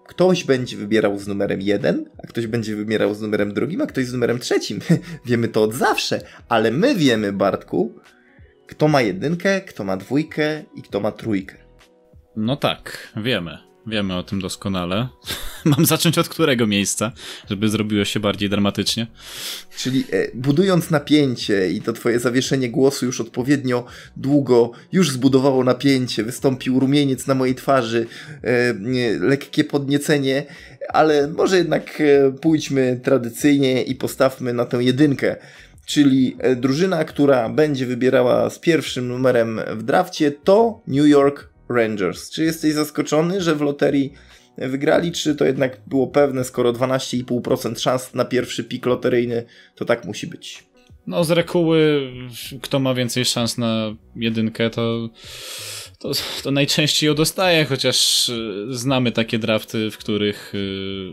ktoś będzie wybierał z numerem 1, a ktoś będzie wybierał z numerem drugim, a ktoś z numerem trzecim. wiemy to od zawsze, ale my wiemy, Bartku, kto ma jedynkę, kto ma dwójkę i kto ma trójkę. No tak, wiemy. Wiemy o tym doskonale. Mam zacząć od którego miejsca, żeby zrobiło się bardziej dramatycznie? Czyli e, budując napięcie i to twoje zawieszenie głosu już odpowiednio długo już zbudowało napięcie, wystąpił rumieniec na mojej twarzy, e, lekkie podniecenie, ale może jednak e, pójdźmy tradycyjnie i postawmy na tę jedynkę czyli e, drużyna, która będzie wybierała z pierwszym numerem w drafcie, to New York Rangers. Czy jesteś zaskoczony, że w loterii wygrali, czy to jednak było pewne, skoro 12,5% szans na pierwszy pik loteryjny, to tak musi być? No z reguły kto ma więcej szans na jedynkę, to, to, to najczęściej ją dostaje, chociaż y, znamy takie drafty, w których y,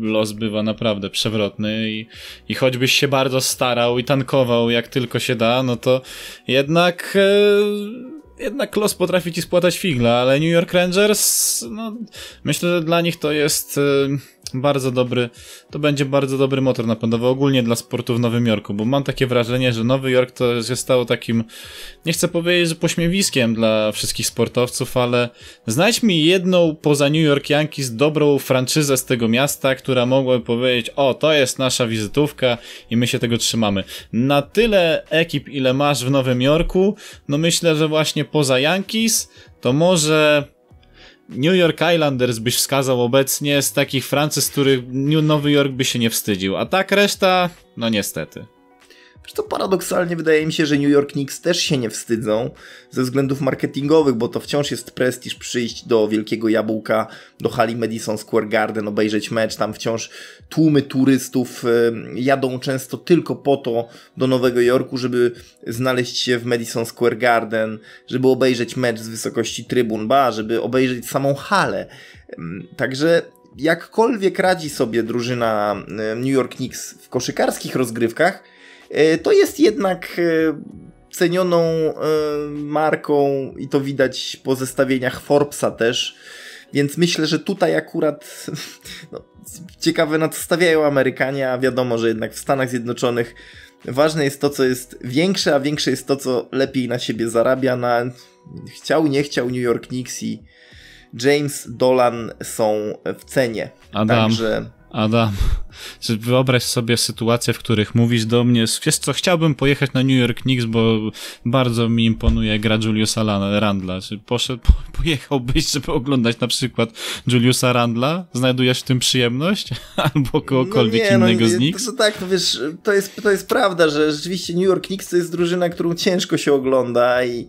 los bywa naprawdę przewrotny i, i choćbyś się bardzo starał i tankował jak tylko się da, no to jednak y, jednak los potrafi ci spłatać figla, ale New York Rangers, no, myślę, że dla nich to jest bardzo dobry, to będzie bardzo dobry motor napędowy ogólnie dla sportu w Nowym Jorku, bo mam takie wrażenie, że Nowy Jork to się stało takim, nie chcę powiedzieć, że pośmiewiskiem dla wszystkich sportowców, ale znajdź mi jedną poza New York Yankees dobrą franczyzę z tego miasta, która mogłaby powiedzieć, o, to jest nasza wizytówka i my się tego trzymamy. Na tyle ekip, ile masz w Nowym Jorku, no myślę, że właśnie poza Yankees, to może New York Islanders byś wskazał obecnie z takich franczyz, których Nowy Jork by się nie wstydził, a tak reszta, no niestety. Zresztą paradoksalnie wydaje mi się, że New York Knicks też się nie wstydzą ze względów marketingowych, bo to wciąż jest prestiż przyjść do Wielkiego Jabłka, do hali Madison Square Garden, obejrzeć mecz. Tam wciąż tłumy turystów jadą często tylko po to do Nowego Jorku, żeby znaleźć się w Madison Square Garden, żeby obejrzeć mecz z wysokości trybun, ba, żeby obejrzeć samą halę. Także jakkolwiek radzi sobie drużyna New York Knicks w koszykarskich rozgrywkach, to jest jednak e, cenioną e, marką i to widać po zestawieniach Forbesa też. Więc myślę, że tutaj akurat no, ciekawe na co stawiają Amerykanie, a wiadomo, że jednak w Stanach Zjednoczonych ważne jest to, co jest większe, a większe jest to, co lepiej na siebie zarabia. Na chciał, nie chciał New York Knicks i James Dolan są w cenie. Adam. Także Adam, wyobraź sobie sytuację, w których mówisz do mnie, wiesz co, chciałbym pojechać na New York Knicks, bo bardzo mi imponuje gra Juliusa Randla. Czy poszedł, pojechałbyś, żeby oglądać na przykład Juliusa Randla? Znajdujesz w tym przyjemność? Albo kogokolwiek no nie, innego no, z nich? To, to tak, no wiesz, to jest, to jest prawda, że rzeczywiście New York Knicks to jest drużyna, którą ciężko się ogląda i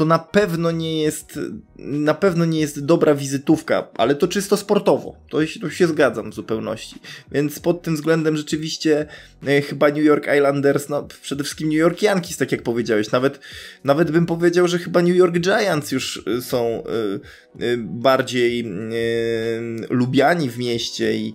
to na pewno nie jest, na pewno nie jest dobra wizytówka, ale to czysto sportowo. To, to się zgadzam w zupełności. Więc pod tym względem rzeczywiście e, chyba New York Islanders, no przede wszystkim New York Yankees, tak jak powiedziałeś. Nawet, nawet bym powiedział, że chyba New York Giants już e, są y, y, bardziej lubiani w mieście i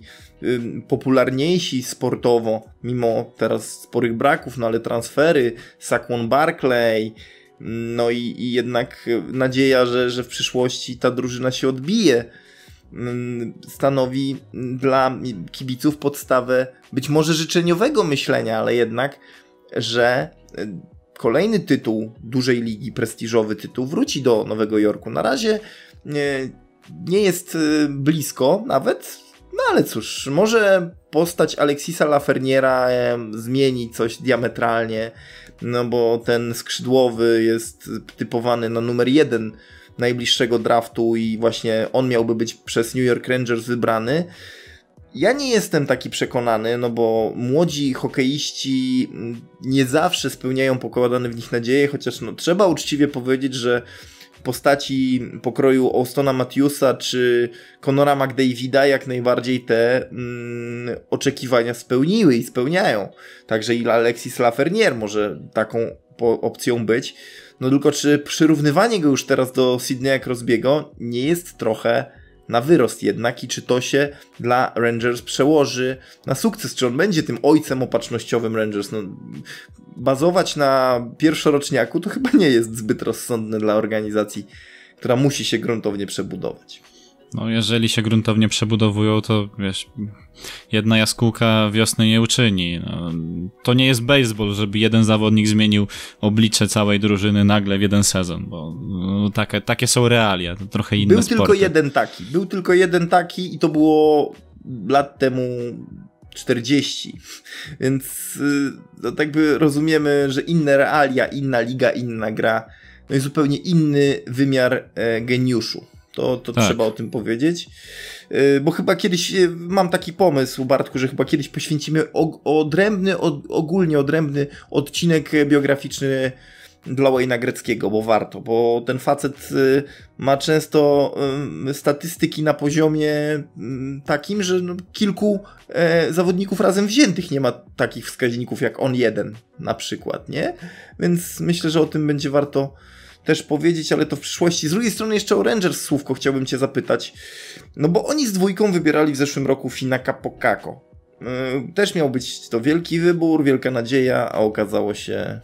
popularniejsi sportowo, mimo teraz sporych braków, no ale transfery, Saquon Barclay, no i, i jednak nadzieja, że, że w przyszłości ta drużyna się odbije, stanowi dla kibiców podstawę być może życzeniowego myślenia, ale jednak, że kolejny tytuł dużej ligi, prestiżowy tytuł wróci do Nowego Jorku. Na razie nie, nie jest blisko nawet, no ale cóż, może postać Alexisa Laferniera zmieni coś diametralnie, no bo ten skrzydłowy jest typowany na numer jeden najbliższego draftu i właśnie on miałby być przez New York Rangers wybrany. Ja nie jestem taki przekonany, no bo młodzi hokeiści nie zawsze spełniają pokładane w nich nadzieje, chociaż no, trzeba uczciwie powiedzieć, że postaci pokroju Austona Matthewsa czy Conora McDavida jak najbardziej te mm, oczekiwania spełniły i spełniają. Także i Alexis Lafreniere może taką opcją być. No tylko czy przyrównywanie go już teraz do Sydneya Crosby'ego nie jest trochę na wyrost jednak i czy to się dla Rangers przełoży na sukces, czy on będzie tym ojcem opatrznościowym Rangers. No, bazować na pierwszoroczniaku to chyba nie jest zbyt rozsądne dla organizacji, która musi się gruntownie przebudować. No, jeżeli się gruntownie przebudowują, to wiesz, jedna jaskółka wiosny nie uczyni. No, to nie jest baseball, żeby jeden zawodnik zmienił oblicze całej drużyny nagle w jeden sezon, bo no, takie, takie są realia, to trochę inne Był sporty. tylko jeden taki, był tylko jeden taki i to było lat temu 40. Więc y, no, tak by rozumiemy, że inne realia, inna liga, inna gra, no i zupełnie inny wymiar e, geniuszu. To, to tak. trzeba o tym powiedzieć. E, bo chyba kiedyś e, mam taki pomysł, Bartku, że chyba kiedyś poświęcimy odrębny, ogólnie odrębny odcinek biograficzny dla Wayne'a Greckiego, bo warto, bo ten facet y, ma często y, statystyki na poziomie mm, takim, że no, kilku e, zawodników razem wziętych nie ma takich wskaźników jak on jeden na przykład, nie? Więc myślę, że o tym będzie warto też powiedzieć, ale to w przyszłości. Z drugiej strony jeszcze o Rangers słówko chciałbym cię zapytać, no bo oni z dwójką wybierali w zeszłym roku Finaka Pokako. Y, też miał być to wielki wybór, wielka nadzieja, a okazało się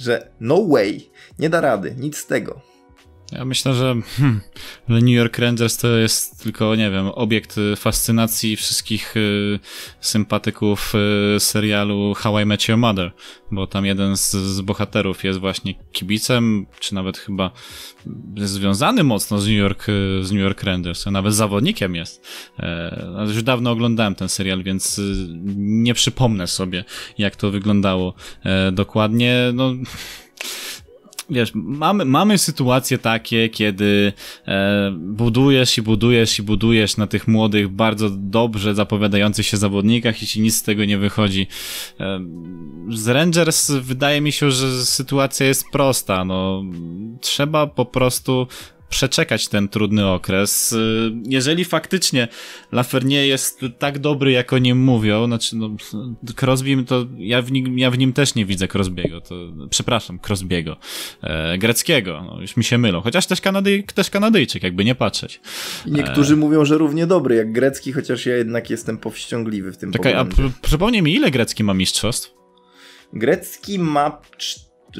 że no way, nie da rady, nic z tego. Ja myślę, że hmm, New York Rangers to jest tylko, nie wiem, obiekt fascynacji wszystkich y, sympatyków y, serialu How I Met Your Mother, bo tam jeden z, z, bohaterów jest właśnie kibicem, czy nawet chyba związany mocno z New York, y, z New York Rangers, nawet zawodnikiem jest. E, już dawno oglądałem ten serial, więc y, nie przypomnę sobie, jak to wyglądało e, dokładnie. No wiesz, mamy, mamy sytuacje takie, kiedy e, budujesz i budujesz i budujesz na tych młodych, bardzo dobrze zapowiadających się zawodnikach i ci nic z tego nie wychodzi. E, z Rangers wydaje mi się, że sytuacja jest prosta, no, trzeba po prostu przeczekać ten trudny okres. Y, jeżeli faktycznie Lafernier jest tak dobry, jak o nim mówią, znaczy no, Crosby to ja w, nim, ja w nim też nie widzę Crosbiego, to przepraszam, Crosbiego, e, greckiego, no, już mi się mylą, chociaż też, Kanady, też Kanadyjczyk, jakby nie patrzeć. niektórzy e... mówią, że równie dobry jak grecki, chociaż ja jednak jestem powściągliwy w tym Czekaj, a przypomnij mi, ile grecki ma mistrzostw? Grecki ma,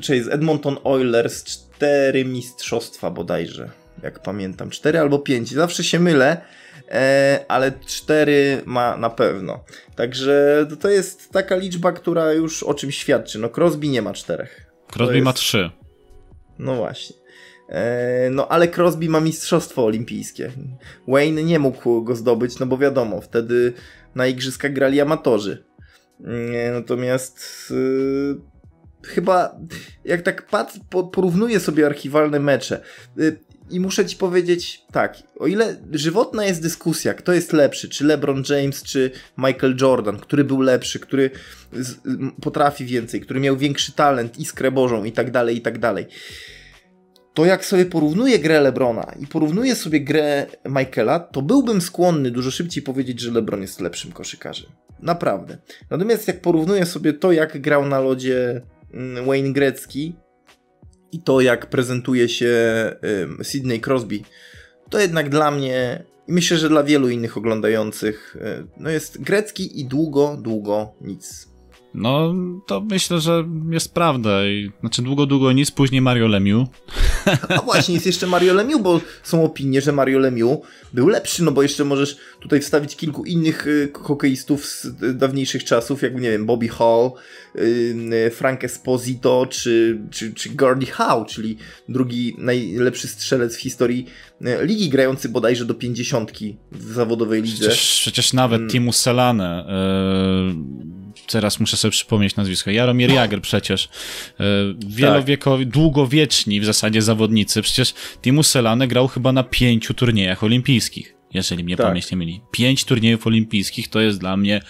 czyli z Edmonton Oilers cztery mistrzostwa bodajże jak pamiętam. Cztery albo pięć. Zawsze się mylę, e, ale cztery ma na pewno. Także to jest taka liczba, która już o czym świadczy. No Crosby nie ma czterech. Crosby jest... ma trzy. No właśnie. E, no ale Crosby ma mistrzostwo olimpijskie. Wayne nie mógł go zdobyć, no bo wiadomo, wtedy na igrzyskach grali amatorzy. Natomiast chyba jak tak pat, porównuję sobie archiwalne mecze, i muszę ci powiedzieć tak, o ile żywotna jest dyskusja, kto jest lepszy, czy LeBron James, czy Michael Jordan, który był lepszy, który potrafi więcej, który miał większy talent, iskrę bożą i tak dalej, i tak dalej. to jak sobie porównuję grę Lebrona i porównuję sobie grę Michaela, to byłbym skłonny dużo szybciej powiedzieć, że Lebron jest lepszym koszykarzem. Naprawdę. Natomiast jak porównuję sobie to, jak grał na lodzie mm, Wayne Gretzky i to, jak prezentuje się Sidney Crosby, to jednak dla mnie i myślę, że dla wielu innych oglądających y, no jest Grecki i długo, długo nic. No, to myślę, że jest prawda. I, znaczy, długo, długo nic, później Mario Lemieux. A właśnie, jest jeszcze Mario Lemieux, bo są opinie, że Mario Lemieux był lepszy, no bo jeszcze możesz tutaj wstawić kilku innych y, hokeistów z y, dawniejszych czasów, jak nie wiem, Bobby Hall, y, Frank Esposito, czy, czy, czy Gordie Howe, czyli drugi najlepszy strzelec w historii ligi, grający bodajże do pięćdziesiątki w zawodowej lidze. Przecież, przecież nawet hmm. Timu Selane teraz muszę sobie przypomnieć nazwisko, Jaromir Jager przecież, e, wielowiekowi, tak. długowieczni w zasadzie zawodnicy, przecież Timu Selane grał chyba na pięciu turniejach olimpijskich, jeżeli mnie tak. pamięć nie myli. Pięć turniejów olimpijskich to jest dla mnie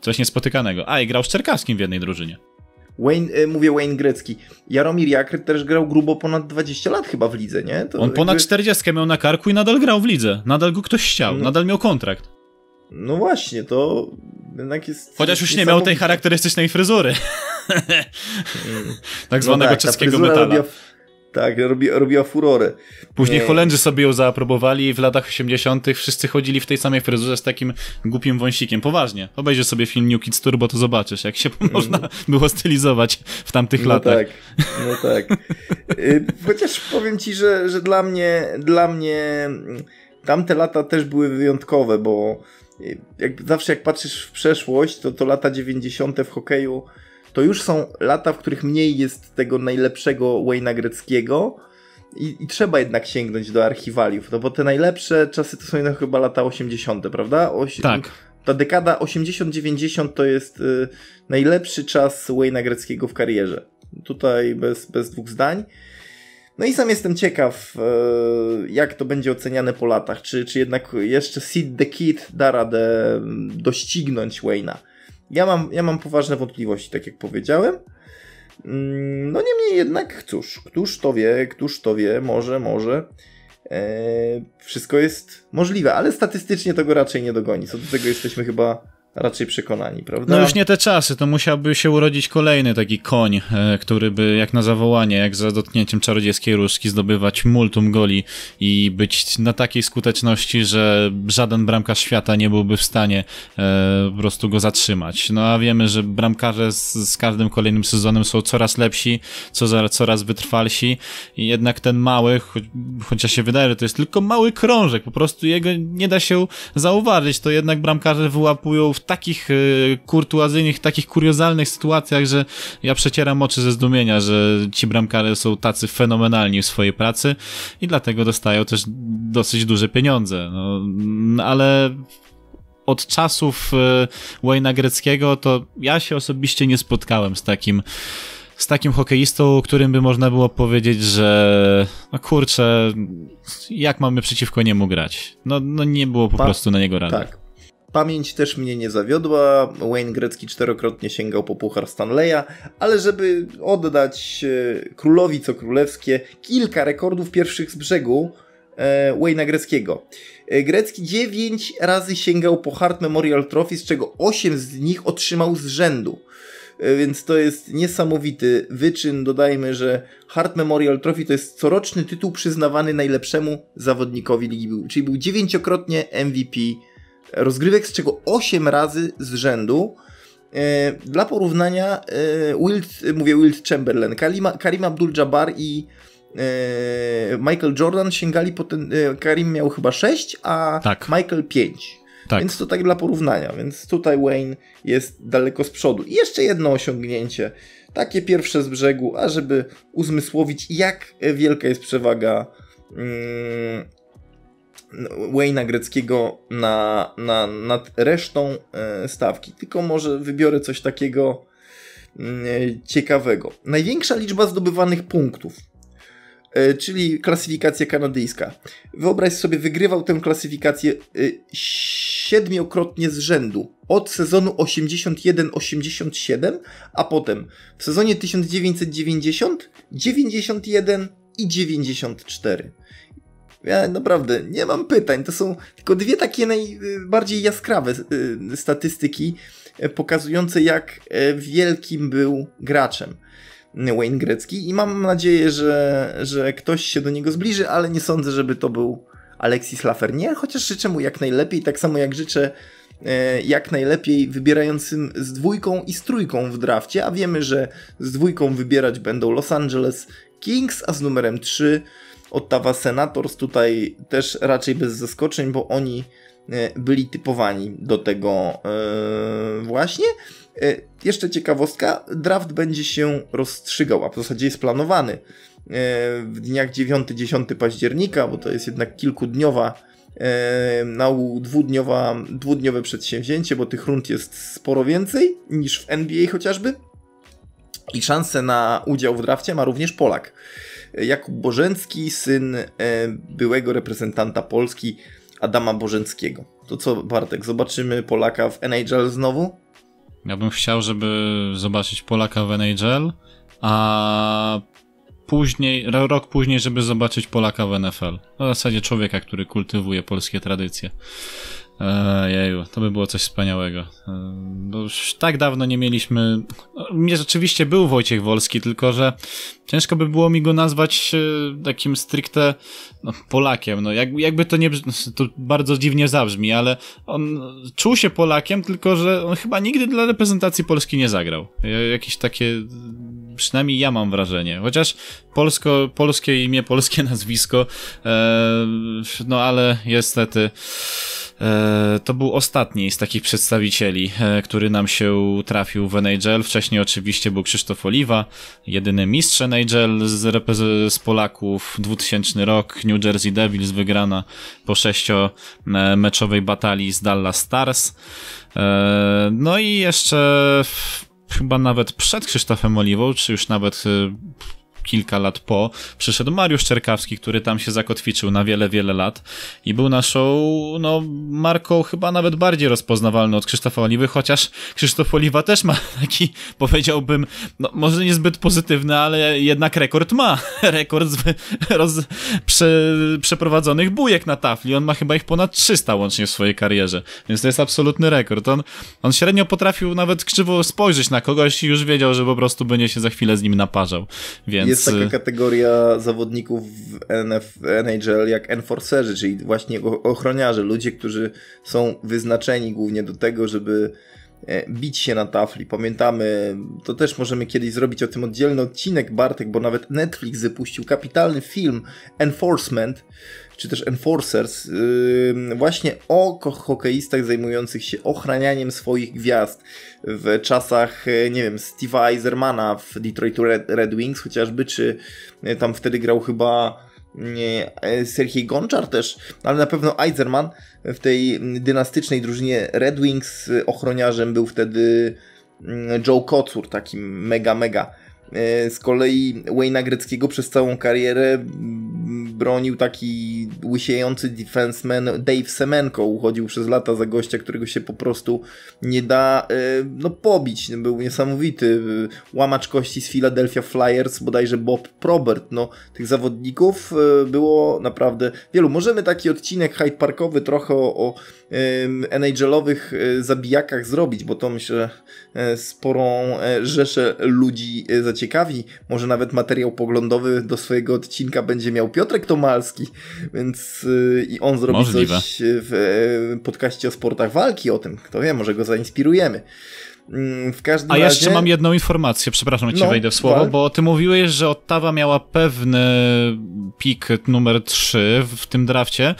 coś niespotykanego. A, i grał z Czerkawskim w jednej drużynie. Wayne, e, mówię Wayne Grecki. Jaromir Jakr też grał grubo ponad 20 lat chyba w lidze, nie? To On ponad jakby... 40 miał na karku i nadal grał w lidze. Nadal go ktoś chciał, no. nadal miał kontrakt. No właśnie, to jednak jest. Chociaż już nie miał tej charakterystycznej fryzury. tak zwanego no tak, czeskiego metala. Robiła, tak, robi, robiła furorę. Później nie. Holendrzy sobie ją zaaprobowali i w latach 80. wszyscy chodzili w tej samej fryzurze z takim głupim wąsikiem. Poważnie. Obejrzyj sobie film New Kids Turbo, to zobaczysz, jak się mm. można było stylizować w tamtych no latach. Tak, no tak. Y, chociaż powiem ci, że, że dla mnie, dla mnie tamte lata też były wyjątkowe, bo jak, zawsze jak patrzysz w przeszłość, to, to lata 90. w hokeju to już są lata, w których mniej jest tego najlepszego Wayne'a Greckiego i, i, trzeba jednak sięgnąć do archiwaliów, no bo te najlepsze czasy to są jednak chyba lata 80., prawda? Oś tak. Ta dekada 80-90 to jest y, najlepszy czas Wayne'a Greckiego w karierze. Tutaj bez, bez dwóch zdań. No i sam jestem ciekaw, e, jak to będzie oceniane po latach. Czy, czy jednak jeszcze Sid the Kid da radę mm, doścignąć Wayne'a? Ja mam, ja mam poważne wątpliwości, tak jak powiedziałem. Mm, no niemniej jednak, cóż, któż to wie, któż to wie, może, może. Eee, wszystko jest możliwe, ale statystycznie to go raczej nie dogoni. Co do tego jesteśmy chyba raczej przekonani, prawda? No już nie te czasy, to musiałby się urodzić kolejny taki koń, e, który by jak na zawołanie, jak za dotknięciem czarodziejskiej różdżki zdobywać multum goli i być na takiej skuteczności, że żaden bramkarz świata nie byłby w stanie e, po prostu go zatrzymać. No a wiemy, że bramkarze z, z każdym kolejnym sezonem są coraz lepsi, co, coraz wytrwalsi i jednak ten mały, cho chociaż się wydaje, że to jest tylko mały krążek, po prostu jego nie da się zauważyć, to jednak bramkarze wyłapują w takich y, kurtuazyjnych, takich kuriozalnych sytuacjach, że ja przecieram oczy ze zdumienia, że ci bramkarze są tacy fenomenalni w swojej pracy i dlatego dostają też dosyć duże pieniądze. No, ale od czasów y, Wayne'a Greckiego to ja się osobiście nie spotkałem z takim z takim hokeistą, którym by można było powiedzieć, że no kurczę, jak mamy przeciwko niemu grać? No, no nie było po pa prostu na niego rady. Tak. Pamięć też mnie nie zawiodła. Wayne Gretzky czterokrotnie sięgał po puchar Stanleya, ale żeby oddać e, królowi co królewskie, kilka rekordów pierwszych z brzegu e, Wayne'a Greckiego. E, Grecki 9 razy sięgał po Hart Memorial Trophy, z czego 8 z nich otrzymał z rzędu. Więc to jest niesamowity wyczyn. Dodajmy, że Hart Memorial Trophy to jest coroczny tytuł przyznawany najlepszemu zawodnikowi ligi, czyli był dziewięciokrotnie MVP rozgrywek, z czego 8 razy z rzędu. E, dla porównania e, Wilt, mówię Wilt Chamberlain, Karim, Karim Abdul-Jabbar i e, Michael Jordan sięgali po ten, Karim miał chyba 6, a tak. Michael 5. Tak. Więc to tak dla porównania, więc tutaj Wayne jest daleko z przodu. I jeszcze jedno osiągnięcie, takie pierwsze z brzegu, ażeby uzmysłowić jak wielka jest przewaga mm, Wayne'a Greckiego na, na, nad resztą e, stawki. Tylko może wybiorę coś takiego mm, e, ciekawego. Największa liczba zdobywanych punktów, e, czyli klasyfikacja kanadyjska. Wyobraź sobie, wygrywał tę klasyfikację siedmiokrotnie z rzędu. Od sezonu 81-87, a potem w sezonie 1990 91 i 94. Ja naprawdę nie mam pytań. To są tylko dwie takie najbardziej jaskrawe y, statystyki e, pokazujące, jak wielkim był graczem Wayne Gretzky. I mam nadzieję, że, że ktoś się do niego zbliży, ale nie sądzę, żeby to był Alexis Lafreniere, chociaż życzę mu jak najlepiej, tak samo jak życzę jak najlepiej wybierającym z dwójką i z trójką w drafcie, a wiemy, że z dwójką wybierać będą Los Angeles Kings, a z numerem 3 Ottawa Senators. Tutaj też raczej bez zaskoczeń, bo oni e, byli typowani do tego e, właśnie. Jeszcze ciekawostka, draft będzie się rozstrzygał, a w zasadzie jest planowany w dniach 9-10 października, bo to jest jednak kilkudniowa na dwudniowa, dwudniowe przedsięwzięcie, bo tych rund jest sporo więcej niż w NBA chociażby. I szansę na udział w drafcie ma również Polak. Jakub Bożęcki, syn byłego reprezentanta Polski Adama Bożęckiego. To co, Bartek, zobaczymy Polaka w NHL znowu? Ja bym chciał, żeby zobaczyć Polaka w NHL, a później, rok później, żeby zobaczyć Polaka w NFL. W zasadzie człowieka, który kultywuje polskie tradycje. Jeju, to by było coś wspaniałego. Bo już tak dawno nie mieliśmy. Mnie rzeczywiście był Wojciech Wolski, tylko że ciężko by było mi go nazwać e, takim stricte no, Polakiem. No, jak, jakby to nie. To bardzo dziwnie zabrzmi, ale on czuł się Polakiem, tylko że on chyba nigdy dla reprezentacji Polski nie zagrał. Jakieś takie. Przynajmniej ja mam wrażenie. Chociaż polsko, polskie imię, polskie nazwisko, e, no ale niestety. E, to był ostatni z takich przedstawicieli, e, który nam się trafił w NHL. Wcześniej oczywiście był Krzysztof Oliwa, jedyny mistrz NHL z, z Polaków, 2000 rok, New Jersey Devils wygrana po sześciomeczowej batalii z Dallas Stars. E, no i jeszcze chyba nawet przed Krzysztofem Oliwą, czy już nawet kilka lat po, przyszedł Mariusz Czerkawski, który tam się zakotwiczył na wiele, wiele lat i był naszą, no, marką chyba nawet bardziej rozpoznawalną od Krzysztofa Oliwy, chociaż Krzysztof Oliwa też ma taki, powiedziałbym, no, może niezbyt pozytywny, ale jednak rekord ma. Rekord z, roz, prze, przeprowadzonych bujek na tafli. On ma chyba ich ponad 300 łącznie w swojej karierze, więc to jest absolutny rekord. On, on średnio potrafił nawet krzywo spojrzeć na kogoś i już wiedział, że po prostu będzie się za chwilę z nim naparzał. Więc jest taka kategoria zawodników w NF, NHL jak enforcerzy, czyli właśnie ochroniarze, ludzie, którzy są wyznaczeni głównie do tego, żeby bić się na tafli. Pamiętamy, to też możemy kiedyś zrobić o tym oddzielny odcinek, Bartek, bo nawet Netflix wypuścił kapitalny film Enforcement, czy też Enforcers, właśnie o hokeistach zajmujących się ochranianiem swoich gwiazd w czasach, e, nie wiem, Steve'a Eisermana w Detroit Red Wings chociażby, czy e, tam wtedy grał chyba e, Serhiej Gonczar też, ale na pewno Eiserman w tej dynastycznej drużynie Red Wings ochroniarzem był wtedy mm, Joe Kocur, takim mega, mega E, z kolei Wayne'a Greckiego przez całą karierę bronił taki łysiejący defenseman Dave Semenko. Uchodził przez lata za gościa, którego się po prostu nie da e, no, pobić. Był niesamowity. Łamacz kości z Philadelphia Flyers, bodajże Bob Probert. No, tych zawodników e, było naprawdę wielu. Możemy taki odcinek Hyde Parkowy trochę o, o NHL-owych zabijakach zrobić, bo to myślę sporą rzeszę ludzi zaciekawi. Może nawet materiał poglądowy do swojego odcinka będzie miał Piotrek Tomalski, więc i on zrobi Możliwe. coś w podcaście o sportach walki o tym. Kto wie, może go zainspirujemy. Mm, w każdym A razie... jeszcze mam jedną informację, przepraszam, ci no, wejdę w słowo, tak. bo ty mówiłeś, że Ottawa miała pewny pik numer 3 w tym drafcie.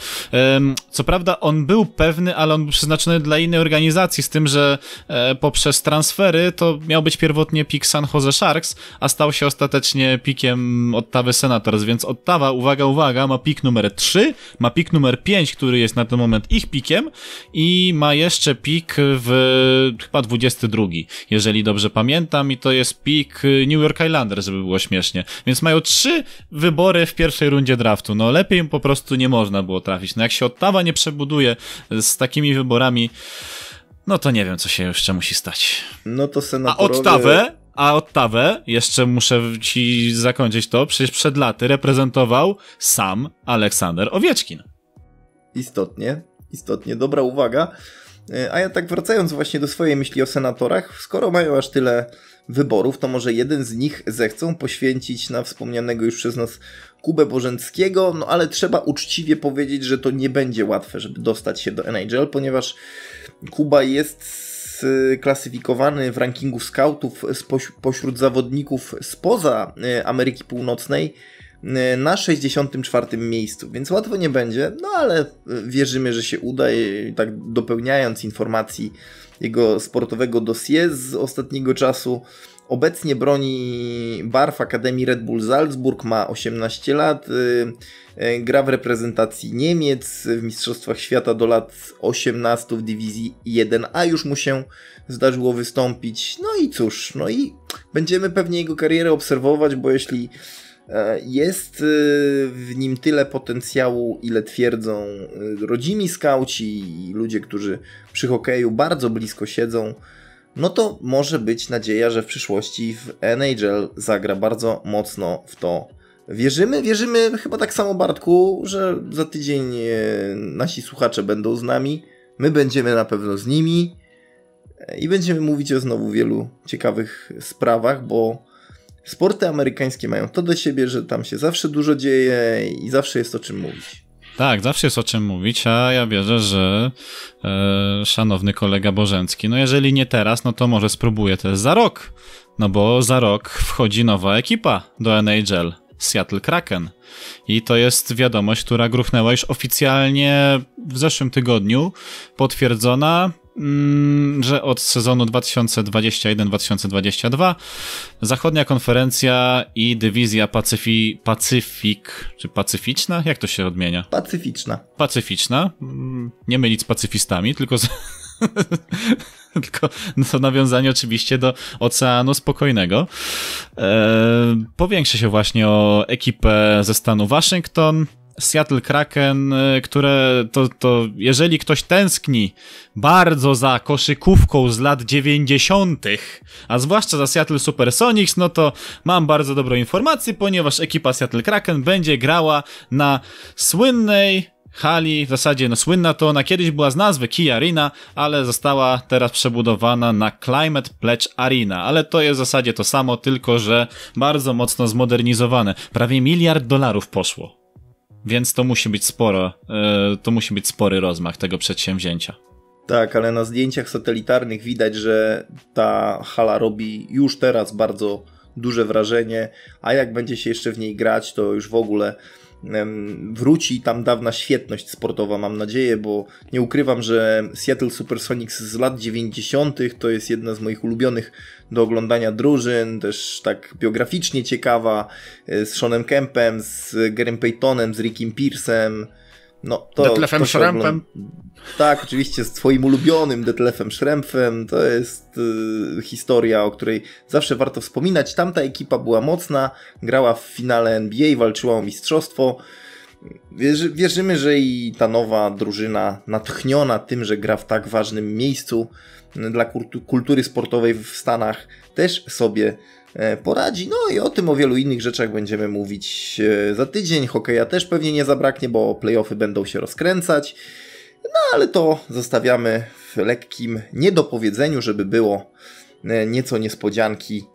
Co prawda on był pewny, ale on był przeznaczony dla innej organizacji, z tym, że e, poprzez transfery to miał być pierwotnie pik San Jose Sharks, a stał się ostatecznie pikiem Ottawy Senators, więc Ottawa, uwaga, uwaga, ma pik numer 3, ma pik numer 5, który jest na ten moment ich pikiem i ma jeszcze pik w chyba 22 drugi, jeżeli dobrze pamiętam, i to jest pik New York Islanders, żeby było śmiesznie. Więc mają trzy wybory w pierwszej rundzie draftu. No lepiej im po prostu nie można było trafić. No jak się Ottawa nie przebuduje z takimi wyborami, no to nie wiem, co się jeszcze musi stać. No to senatorowie... A Ottawę a Ottawę, jeszcze muszę ci zakończyć to, przecież przed laty reprezentował sam Aleksander Owieczkin. Istotnie, istotnie, dobra uwaga. E, a ja tak wracając właśnie do swojej myśli o senatorach, skoro mają aż tyle wyborów, to może jeden z nich zechcą poświęcić na wspomnianego już przez nas Kubę Bożęckiego, no ale trzeba uczciwie powiedzieć, że to nie będzie łatwe, żeby dostać się do NHL, ponieważ Kuba jest klasyfikowany w rankingu scoutów pośród zawodników spoza e, Ameryki Północnej. e, na 64 miejscu, więc łatwo nie będzie, no ale wierzymy, że się uda tak dopełniając informacji jego sportowego dossier z ostatniego czasu, Obecnie broni barw Akademii Red Bull Salzburg, ma 18 lat, y, y, gra w reprezentacji Niemiec w Mistrzostwach Świata do lat 18 w dywizji 1, a już mu się zdarzyło wystąpić. No i cóż, no i będziemy pewnie jego karierę obserwować, bo jeśli jest y, w nim tyle potencjału, ile twierdzą rodzimi skauci i ludzie, którzy przy hokeju bardzo blisko siedzą, no to może być nadzieja, że w przyszłości w NHL zagra bardzo mocno w to. Wierzymy, wierzymy chyba tak samo Bartku, że za tydzień e, nasi słuchacze będą z nami, my będziemy na pewno z nimi. E, i będziemy mówić o znowu wielu ciekawych sprawach, bo sporty amerykańskie mają to do siebie, że tam się zawsze dużo dzieje i zawsze jest o czym mówić. Tak, zawsze jest o czym mówić, a ja wierzę, że e, szanowny kolega Bożencki, no jeżeli nie teraz, no to może spróbuję też za rok. No bo za rok wchodzi nowa ekipa do NHL. Seattle Kraken. I to jest wiadomość, która gruchnęła już oficjalnie w zeszłym tygodniu, potwierdzona że od sezonu 2021-2022 Zachodnia Konferencja i Dywizja Pacyfi, Pacyfik, czy Pacyficzna? Jak to się odmienia? Pacyficzna. Pacyficzna. Mm, nie mylić z pacyfistami, tylko z... tylko to nawiązanie oczywiście do Oceanu Spokojnego. E, powiększy się właśnie o ekipę ze stanu Waszyngton, Seattle Kraken, y, które to, to jeżeli ktoś tęskni bardzo za koszykówką z lat 90., a zwłaszcza za Seattle Supersonics, no to mam bardzo dobrą informację, ponieważ ekipa Seattle Kraken będzie grała na słynnej hali, w zasadzie no słynna to ona kiedyś była z nazwy Key Arena, ale została teraz przebudowana na Climate Pledge Arena, ale to jest w zasadzie to samo, tylko że bardzo mocno zmodernizowane. Prawie miliard dolarów poszło więc to musi być sporo, e, to musi być spory rozmach tego przedsięwzięcia. Tak, ale na zdjęciach satelitarnych widać, że ta hala robi już teraz bardzo duże wrażenie, a jak będzie się jeszcze w niej grać, to już w ogóle wróci tam dawna świetność sportowa, mam nadzieję, bo nie ukrywam, że Seattle Supersonics z lat 90. to jest jedna z moich ulubionych do oglądania drużyn, też tak biograficznie ciekawa, e, z Seanem Kempem, z Garym Paytonem, z Rickiem Pierce'em. No, to, Detlefem Schrempem. Tak, oczywiście z twoim ulubionym Detlefem Schrempem. To jest y, historia, o której zawsze warto wspominać. Tamta ekipa była mocna, grała w finale NBA, walczyła o mistrzostwo. Wierzy, wierzymy, że i ta nowa drużyna, natchniona tym, że gra w tak ważnym miejscu dla kultury sportowej w Stanach, też sobie poradzi. No i o tym, o wielu innych rzeczach będziemy mówić e, za tydzień. Hokeja też pewnie nie zabraknie, bo playoffy będą się rozkręcać. No ale to zostawiamy w lekkim niedopowiedzeniu, żeby było e, nieco niespodzianki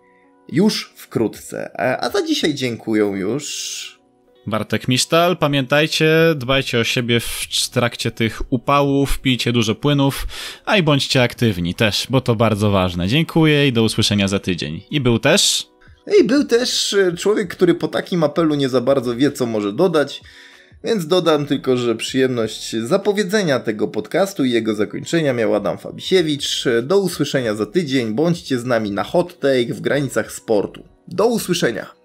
już wkrótce. A za dzisiaj dziękuję już. Bartek Misztal, pamiętajcie, dbajcie o siebie w trakcie tych upałów, pijcie dużo płynów, a i bądźcie aktywni też, bo to bardzo ważne. Dziękuję i do usłyszenia za tydzień. I był też... I był też e, człowiek, który po takim apelu nie za bardzo wie, co może dodać, więc dodam tylko, że przyjemność zapowiedzenia tego podcastu i jego zakończenia miał Adam Fabisiewicz. Do usłyszenia za tydzień, bądźcie z nami na hot take w granicach sportu. Do usłyszenia!